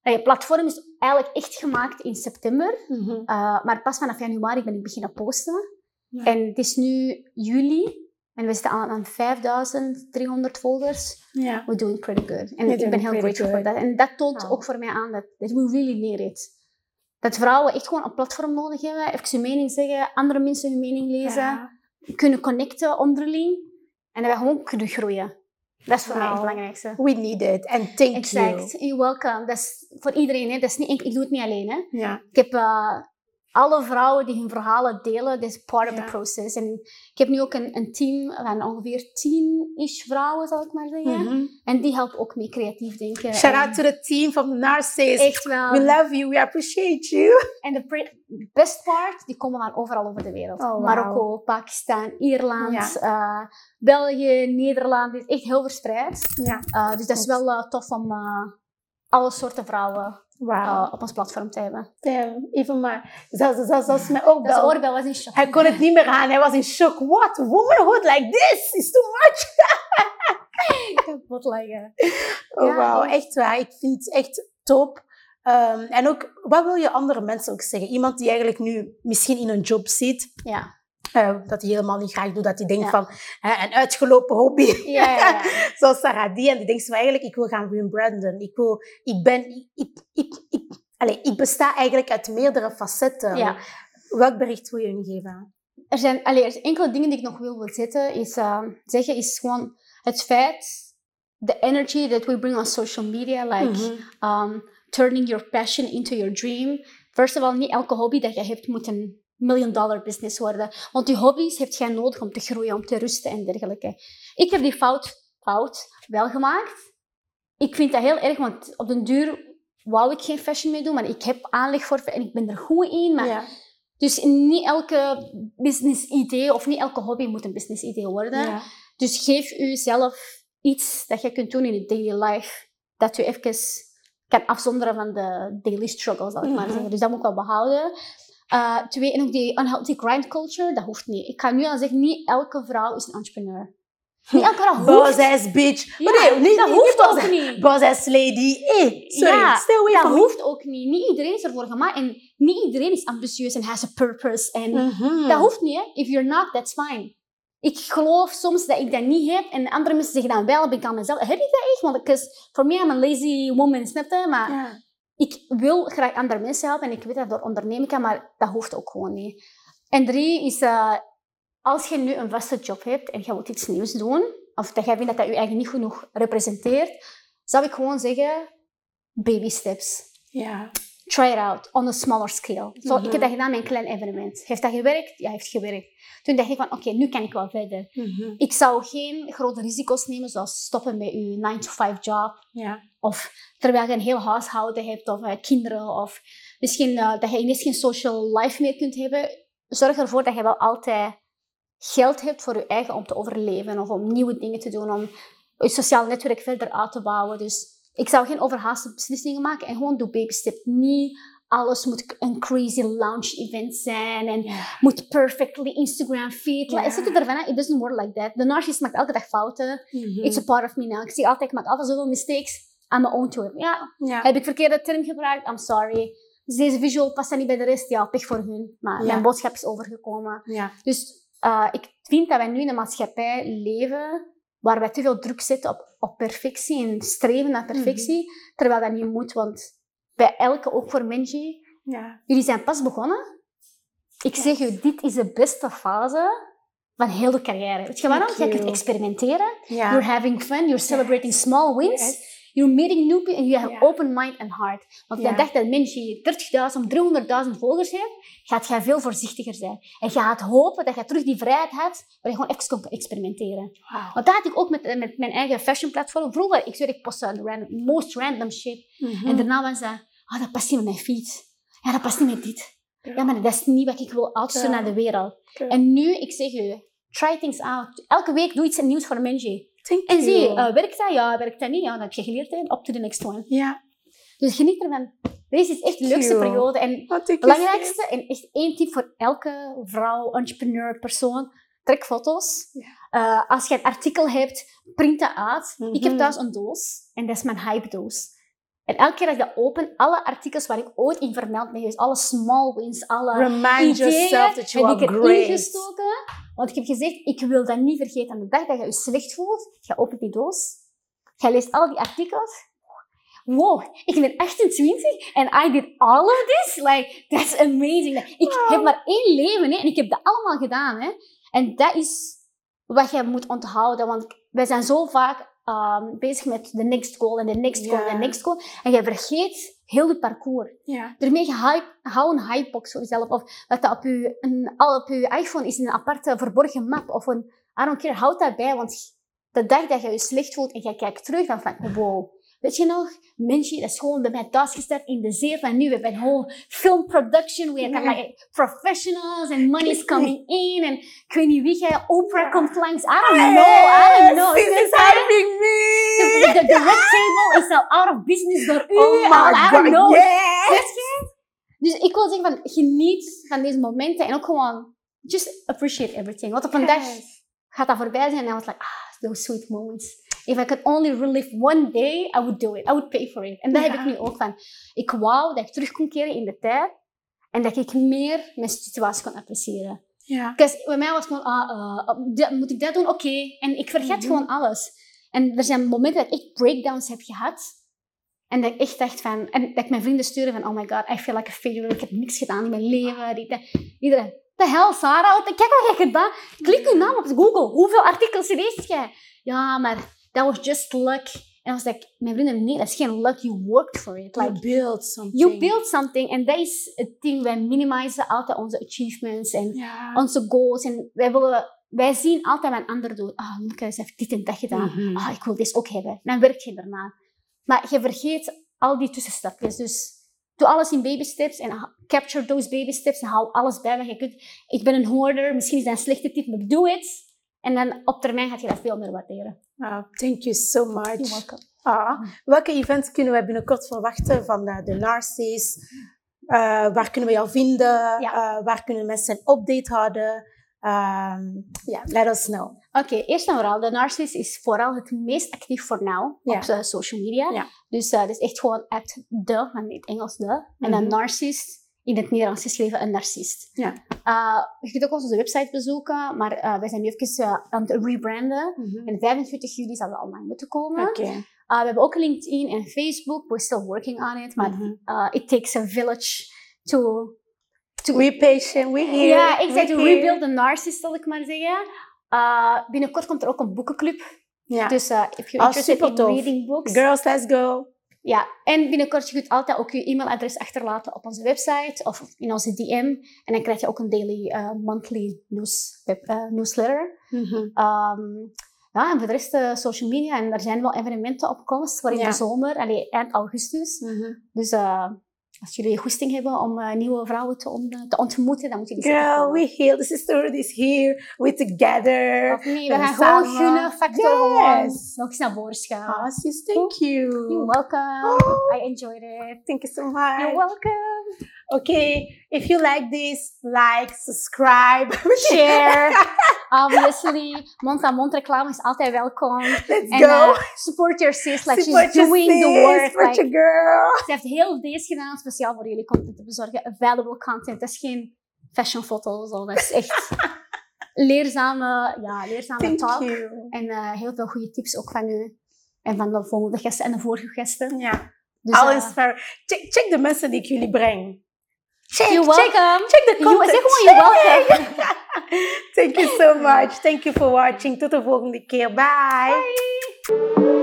het platform is eigenlijk echt gemaakt in september. Uh, maar pas vanaf januari ben ik beginnen posten. Ja. En het is nu juli. En we zitten aan, aan 5300 volgers. Ja. We're doing pretty good. En You're ik ben heel grateful voor dat. En dat toont Wow. ook voor mij aan dat, we really need it. Dat vrouwen echt gewoon een platform nodig hebben. Even hun mening zeggen, andere mensen hun mening lezen. Ja. kunnen connecten onderling. En dat we gewoon kunnen groeien. Dat is voor mij het belangrijkste. We need it. And thank Exact. you. You're welcome. Dat is voor iedereen. Hè. Dat is niet, ik, ik doe het niet alleen. Hè. Ja. Ik heb eh, alle vrouwen die hun verhalen delen, dat is part of the process. En ik heb nu ook een, een team van ongeveer tien-ish vrouwen, zal ik maar zeggen. Mhm. En die helpen ook mee creatief denken. Shout En out to the team the Narcissus. Echt wel. We love you. We appreciate you. En de best part, die komen van overal over de wereld. Oh. Marokko, Pakistan, Ierland, Ja. eh, België, Nederland. Het is echt heel verspreid. Ja. Eh, dus dat is wel eh, tof om alle soorten vrouwen Op ons platform te hebben. Damn. Even maar. Zelfs, zelfs, zelfs mijn oorbel. Is oorbel was in shock. Hij kon het niet meer aan. Hij was in shock. What? Womanhood like this is too much. (laughs) kapot liggen. Oh, Ja, wauw. echt. Echt waar. Ik vind het echt top. Ehm, en ook, wat wil je andere mensen ook zeggen? Iemand die eigenlijk nu misschien in een job zit, Ja. Eh, dat hij helemaal niet graag doet, dat hij denkt Ja. van hè, een uitgelopen hobby. Ja, ja, ja. (laughs) Zoals Sarah die, en die denkt van eigenlijk, ik wil gaan rebranden. Ik, wil, ik ben, ik, ik, ik, ik, allee, ik besta eigenlijk uit meerdere facetten. Ja. Welk bericht wil je nu geven? Er zijn allee, er zijn enkele dingen die ik nog wil zetten, is, eh, zeggen, is gewoon het feit, the energy that we bring on social media, like Mhm. um, turning your passion into your dream. First of all, niet elke hobby dat je hebt moet een million dollar business worden. Want die hobby's heb jij nodig om te groeien, om te rusten en dergelijke. Ik heb die fout, fout wel gemaakt. Ik vind dat heel erg, want op den duur wou ik geen fashion meer doen, maar ik heb aanleg voor en ik ben er goed in. Maar ja. dus niet elke business idee of niet elke hobby moet een business idee worden. Ja. Dus geef jezelf iets dat je kunt doen in je daily life, dat u even kan afzonderen van de daily struggle, zal ik maar Mhm. zeggen. Dus dat moet ik wel behouden. Uh, twee, en ook die unhealthy grind culture, dat hoeft niet. Ik ga nu al zeggen, niet elke vrouw is een entrepreneur. Niet elke vrouw Boss hoeft. ass bitch. Ja, Oh, nee, niet, dat hoeft niet ook boss- niet. Boss lady. Hey, sorry, Ja, stay away Dat me. hoeft ook niet. Niet iedereen is ervoor gemaakt. En niet iedereen is ambitieus en has a purpose. En Mhm. Dat hoeft niet, hè. If you're not, that's fine. Ik geloof soms dat ik dat niet heb en andere mensen zeggen dan wel, ben ik aan mezelf. Heb ik dat echt? Want for me, I'm a lazy woman, snap je? Maar Ja. Ik wil graag andere mensen helpen en ik weet dat dat ondernemen kan, maar dat hoeft ook gewoon niet. En drie is, eh, als je nu een vaste job hebt en je wilt iets nieuws doen, of dat jij vindt dat dat je eigen niet genoeg representeert, zou ik gewoon zeggen, baby steps. Ja. Try it out on a smaller scale. Zo, Ik Mhm. heb dat gedaan met een klein evenement. Heeft dat gewerkt? Ja, heeft gewerkt. Toen dacht ik van, oké, nu kan ik wel verder. Mhm. Ik zou geen grote risico's nemen, zoals stoppen met je 9-to-5 job. Ja. Of terwijl je een heel huishouden hebt, of eh, kinderen. Of misschien eh, dat je ineens geen social life meer kunt hebben. Zorg ervoor dat je wel altijd geld hebt voor je eigen om te overleven. Of om nieuwe dingen te doen, om je sociaal netwerk verder uit te bouwen. Dus ik zou geen overhaaste beslissingen maken en gewoon doe baby step. Niet alles moet een crazy launch event zijn en moet perfectly Instagram feed. Het zit ervan it doesn't work like that. De narcissist maakt elke dag fouten. Mhm. It's a part of me now. Ik zie altijd, ik maak altijd zoveel mistakes. I'm my own to it. Ja, heb ik verkeerde term gebruikt? I'm sorry. Dus deze visual past niet bij de rest? Ja, pech voor hun. Maar mijn boodschap is overgekomen. Dus uh, ik vind dat wij nu in een maatschappij leven waar wij te veel druk zetten op, op perfectie en streven naar perfectie, terwijl dat niet moet, want bij elke, ook voor Menji, Ja. jullie zijn pas begonnen. Ik zeg u, dit is de beste fase van heel de carrière. Weet je waarom? Je kunt experimenteren, you're having fun, you're celebrating small wins, Yes. You're meeting new people, and you have open mind and heart. Want je dacht dat Menji 30.000, 300.000 volgers heeft, gaat jij veel voorzichtiger zijn. En je gaat hopen dat je terug die vrijheid hebt, waar je gewoon even kon experimenteren. Want dat had ik ook met, met mijn eigen fashion platform. Vroeger, ik zweer, ik postte de random, most random shit. Mhm. En daarna was dat, ah, dat past niet met mijn feed. Ja, dat past niet met dit. Ja, maar dat is niet wat ik wil outsturen Ja. naar de wereld. En nu, ik zeg u, try things out. Elke week doe iets nieuws voor Menji. Thank En zie, uh, werkt dat? Ja, werkt dat niet? Ja, dan heb je geleerd. Hè. Up to the next one. ja. Dus geniet ervan. Deze is echt de leukste you. periode. En het belangrijkste, en echt één tip voor elke vrouw, entrepreneur, persoon, trek foto's. Ja. Uh, als je een artikel hebt, print dat uit. Ik heb Mhm. thuis een doos en dat is mijn hype doos. En elke keer als ik dat open, alle artikels waar ik ooit in vermeld ben geweest, alle small wins, alle Remind ideeën, yourself that you heb ik erin gestoken. Want ik heb gezegd, ik wil dat niet vergeten. Aan de dag dat je je slecht voelt, ga opent die doos. Jij leest al die artikels. Wow, ik ben 28 en I did all of this? Like, that's amazing. Ik Wow. heb maar één leven hè, en ik heb dat allemaal gedaan. Hè. En dat is wat je moet onthouden, want wij zijn zo vaak um, bezig met de next goal en de next goal en de next goal. En je vergeet heel het parcours. Ja. Daarmee hou een hypebox voor jezelf. Of wat dat op je, een, al op je iPhone is een aparte verborgen map. Of een, I don't care, houd dat bij. Want de dag dat je je slecht voelt en je kijkt terug, dan van, wow, Weet je nog, mensen, dat is gewoon bij mij thuis gestart in de zeer van nu. We hebben een whole film production. We hebben like, professionals and money is coming in. En ik weet niet wie jij, Oprah komt langs. I don't know, I don't know. This is helping me. The, red table is al out of business door u. Oh my I god, don't know. yes. Weet je? Dus ik wil zeggen van, geniet van deze momenten. En ook gewoon, just appreciate everything. Want op een dag gaat dat voorbij zijn en dan was like, ah, those sweet moments. If I could only relive one day, I would do it. I would pay for it. En dat heb ik nu ook van. Ik wou dat ik terug kon keren in de tijd en dat ik meer mijn situatie kon appreciëren. Ja. Bij mij was het gewoon, ah, eh, moet ik dat doen? Oké. En ik vergeet Mhm. gewoon alles. En er zijn momenten dat ik echt breakdowns heb gehad. En dat ik echt dacht van, en dat ik mijn vrienden stuurde van, oh my god, I feel like a failure. Ik heb niks gedaan in mijn leven. Dit, dat. Iedereen, de hel, Sarah, wat- kijk wat hebt gedaan. Klik je naam op Google. Hoeveel artikels leest jij? Ja, maar that was just luck. En dan was ik, mijn vrienden, nee, dat is geen luck. You worked for it. You Like, build something. you build something. En dat is het ding. Wij minimizen altijd onze achievements en onze goals. En wij, willen, wij zien altijd wat een ander doet. Ah, Moeke heeft dit en dat gedaan. Mhm. Ah, ik wil dit ook hebben. Dan werk je erna. Maar je vergeet al die tussenstapjes. Dus doe alles in baby steps en capture those baby steps en hou alles bij wat je kunt. Ik ben een hoorder, misschien is dat een slechte tip, maar doe het. En dan op termijn gaat je dat veel meer waarderen. Ah, thank you so much. You're welcome. Ah, welke events kunnen we binnenkort verwachten van de, de Narcis? Eh, waar kunnen we jou vinden? Ja. Eh, waar kunnen mensen een update houden? Ehm, let us know. Oké, eerst en vooral, de Narcis is vooral het meest actief voor nu op de social media. Dus eh, dat is echt gewoon at de, in het Engels de. En dan Mhm. narcist, in het Nederlands geschreven een narcist. Ja. Eh, je kunt ook onze website bezoeken, maar eh, wij zijn nu even eh, aan het rebranden. En 25 juli zal het online moeten komen. Uh, we hebben ook LinkedIn en Facebook. We're still working on it. Maar Mhm. uh, it takes a village to... We patient, we here. Ja, exact. we To rebuild the narcissist, zal ik maar zeggen. Uh, binnenkort komt er ook een boekenclub. Ja. Dus uh, if you're interested in reading books. Girls, let's go. Ja, en binnenkort je kunt altijd ook je e-mailadres achterlaten op onze website of in onze DM. En dan krijg je ook een daily, uh, monthly news, web, uh, newsletter. Mhm. Um, ja, en voor de rest uh, social media. En er zijn wel evenementen op komst voor in Ja. de zomer, allee, eind augustus. Mhm. Dus uh, als jullie goesting hebben om uh, nieuwe vrouwen te, on- te ontmoeten, dan moet je die zeker Girl, we here. The sisterhood is here. We together. Of nee, we gaan gewoon gunnen, factor Yes. nog eens naar voren schuiven. Ah, sis, thank you. You're welcome. Oh. I enjoyed it. Thank you so much. You're welcome. Okay, if you like this, like, subscribe, (laughs) Share. (laughs) Obviously, mond-aan-mond reclame is altijd welkom. Let's En go. uh, support your sis, like Support she's doing the work. Support Like, your girl. ze heeft heel deze gedaan, speciaal voor jullie content te bezorgen. Valuable content. Dat is geen fashion foto's. Dat is echt (laughs) leerzame, ja, leerzame Thank talk. you. En uh, heel veel goede tips ook van u. En van de volgende gasten en de vorige gasten. Ja. Dus, Al uh. Check, check de mensen die ik jullie breng. Check, You're check, welcome. check the You- content. zeg gewoon you're welcome. (laughs) Thank you so much. Thank you for watching. Tot de volgende keer. Bye. Bye.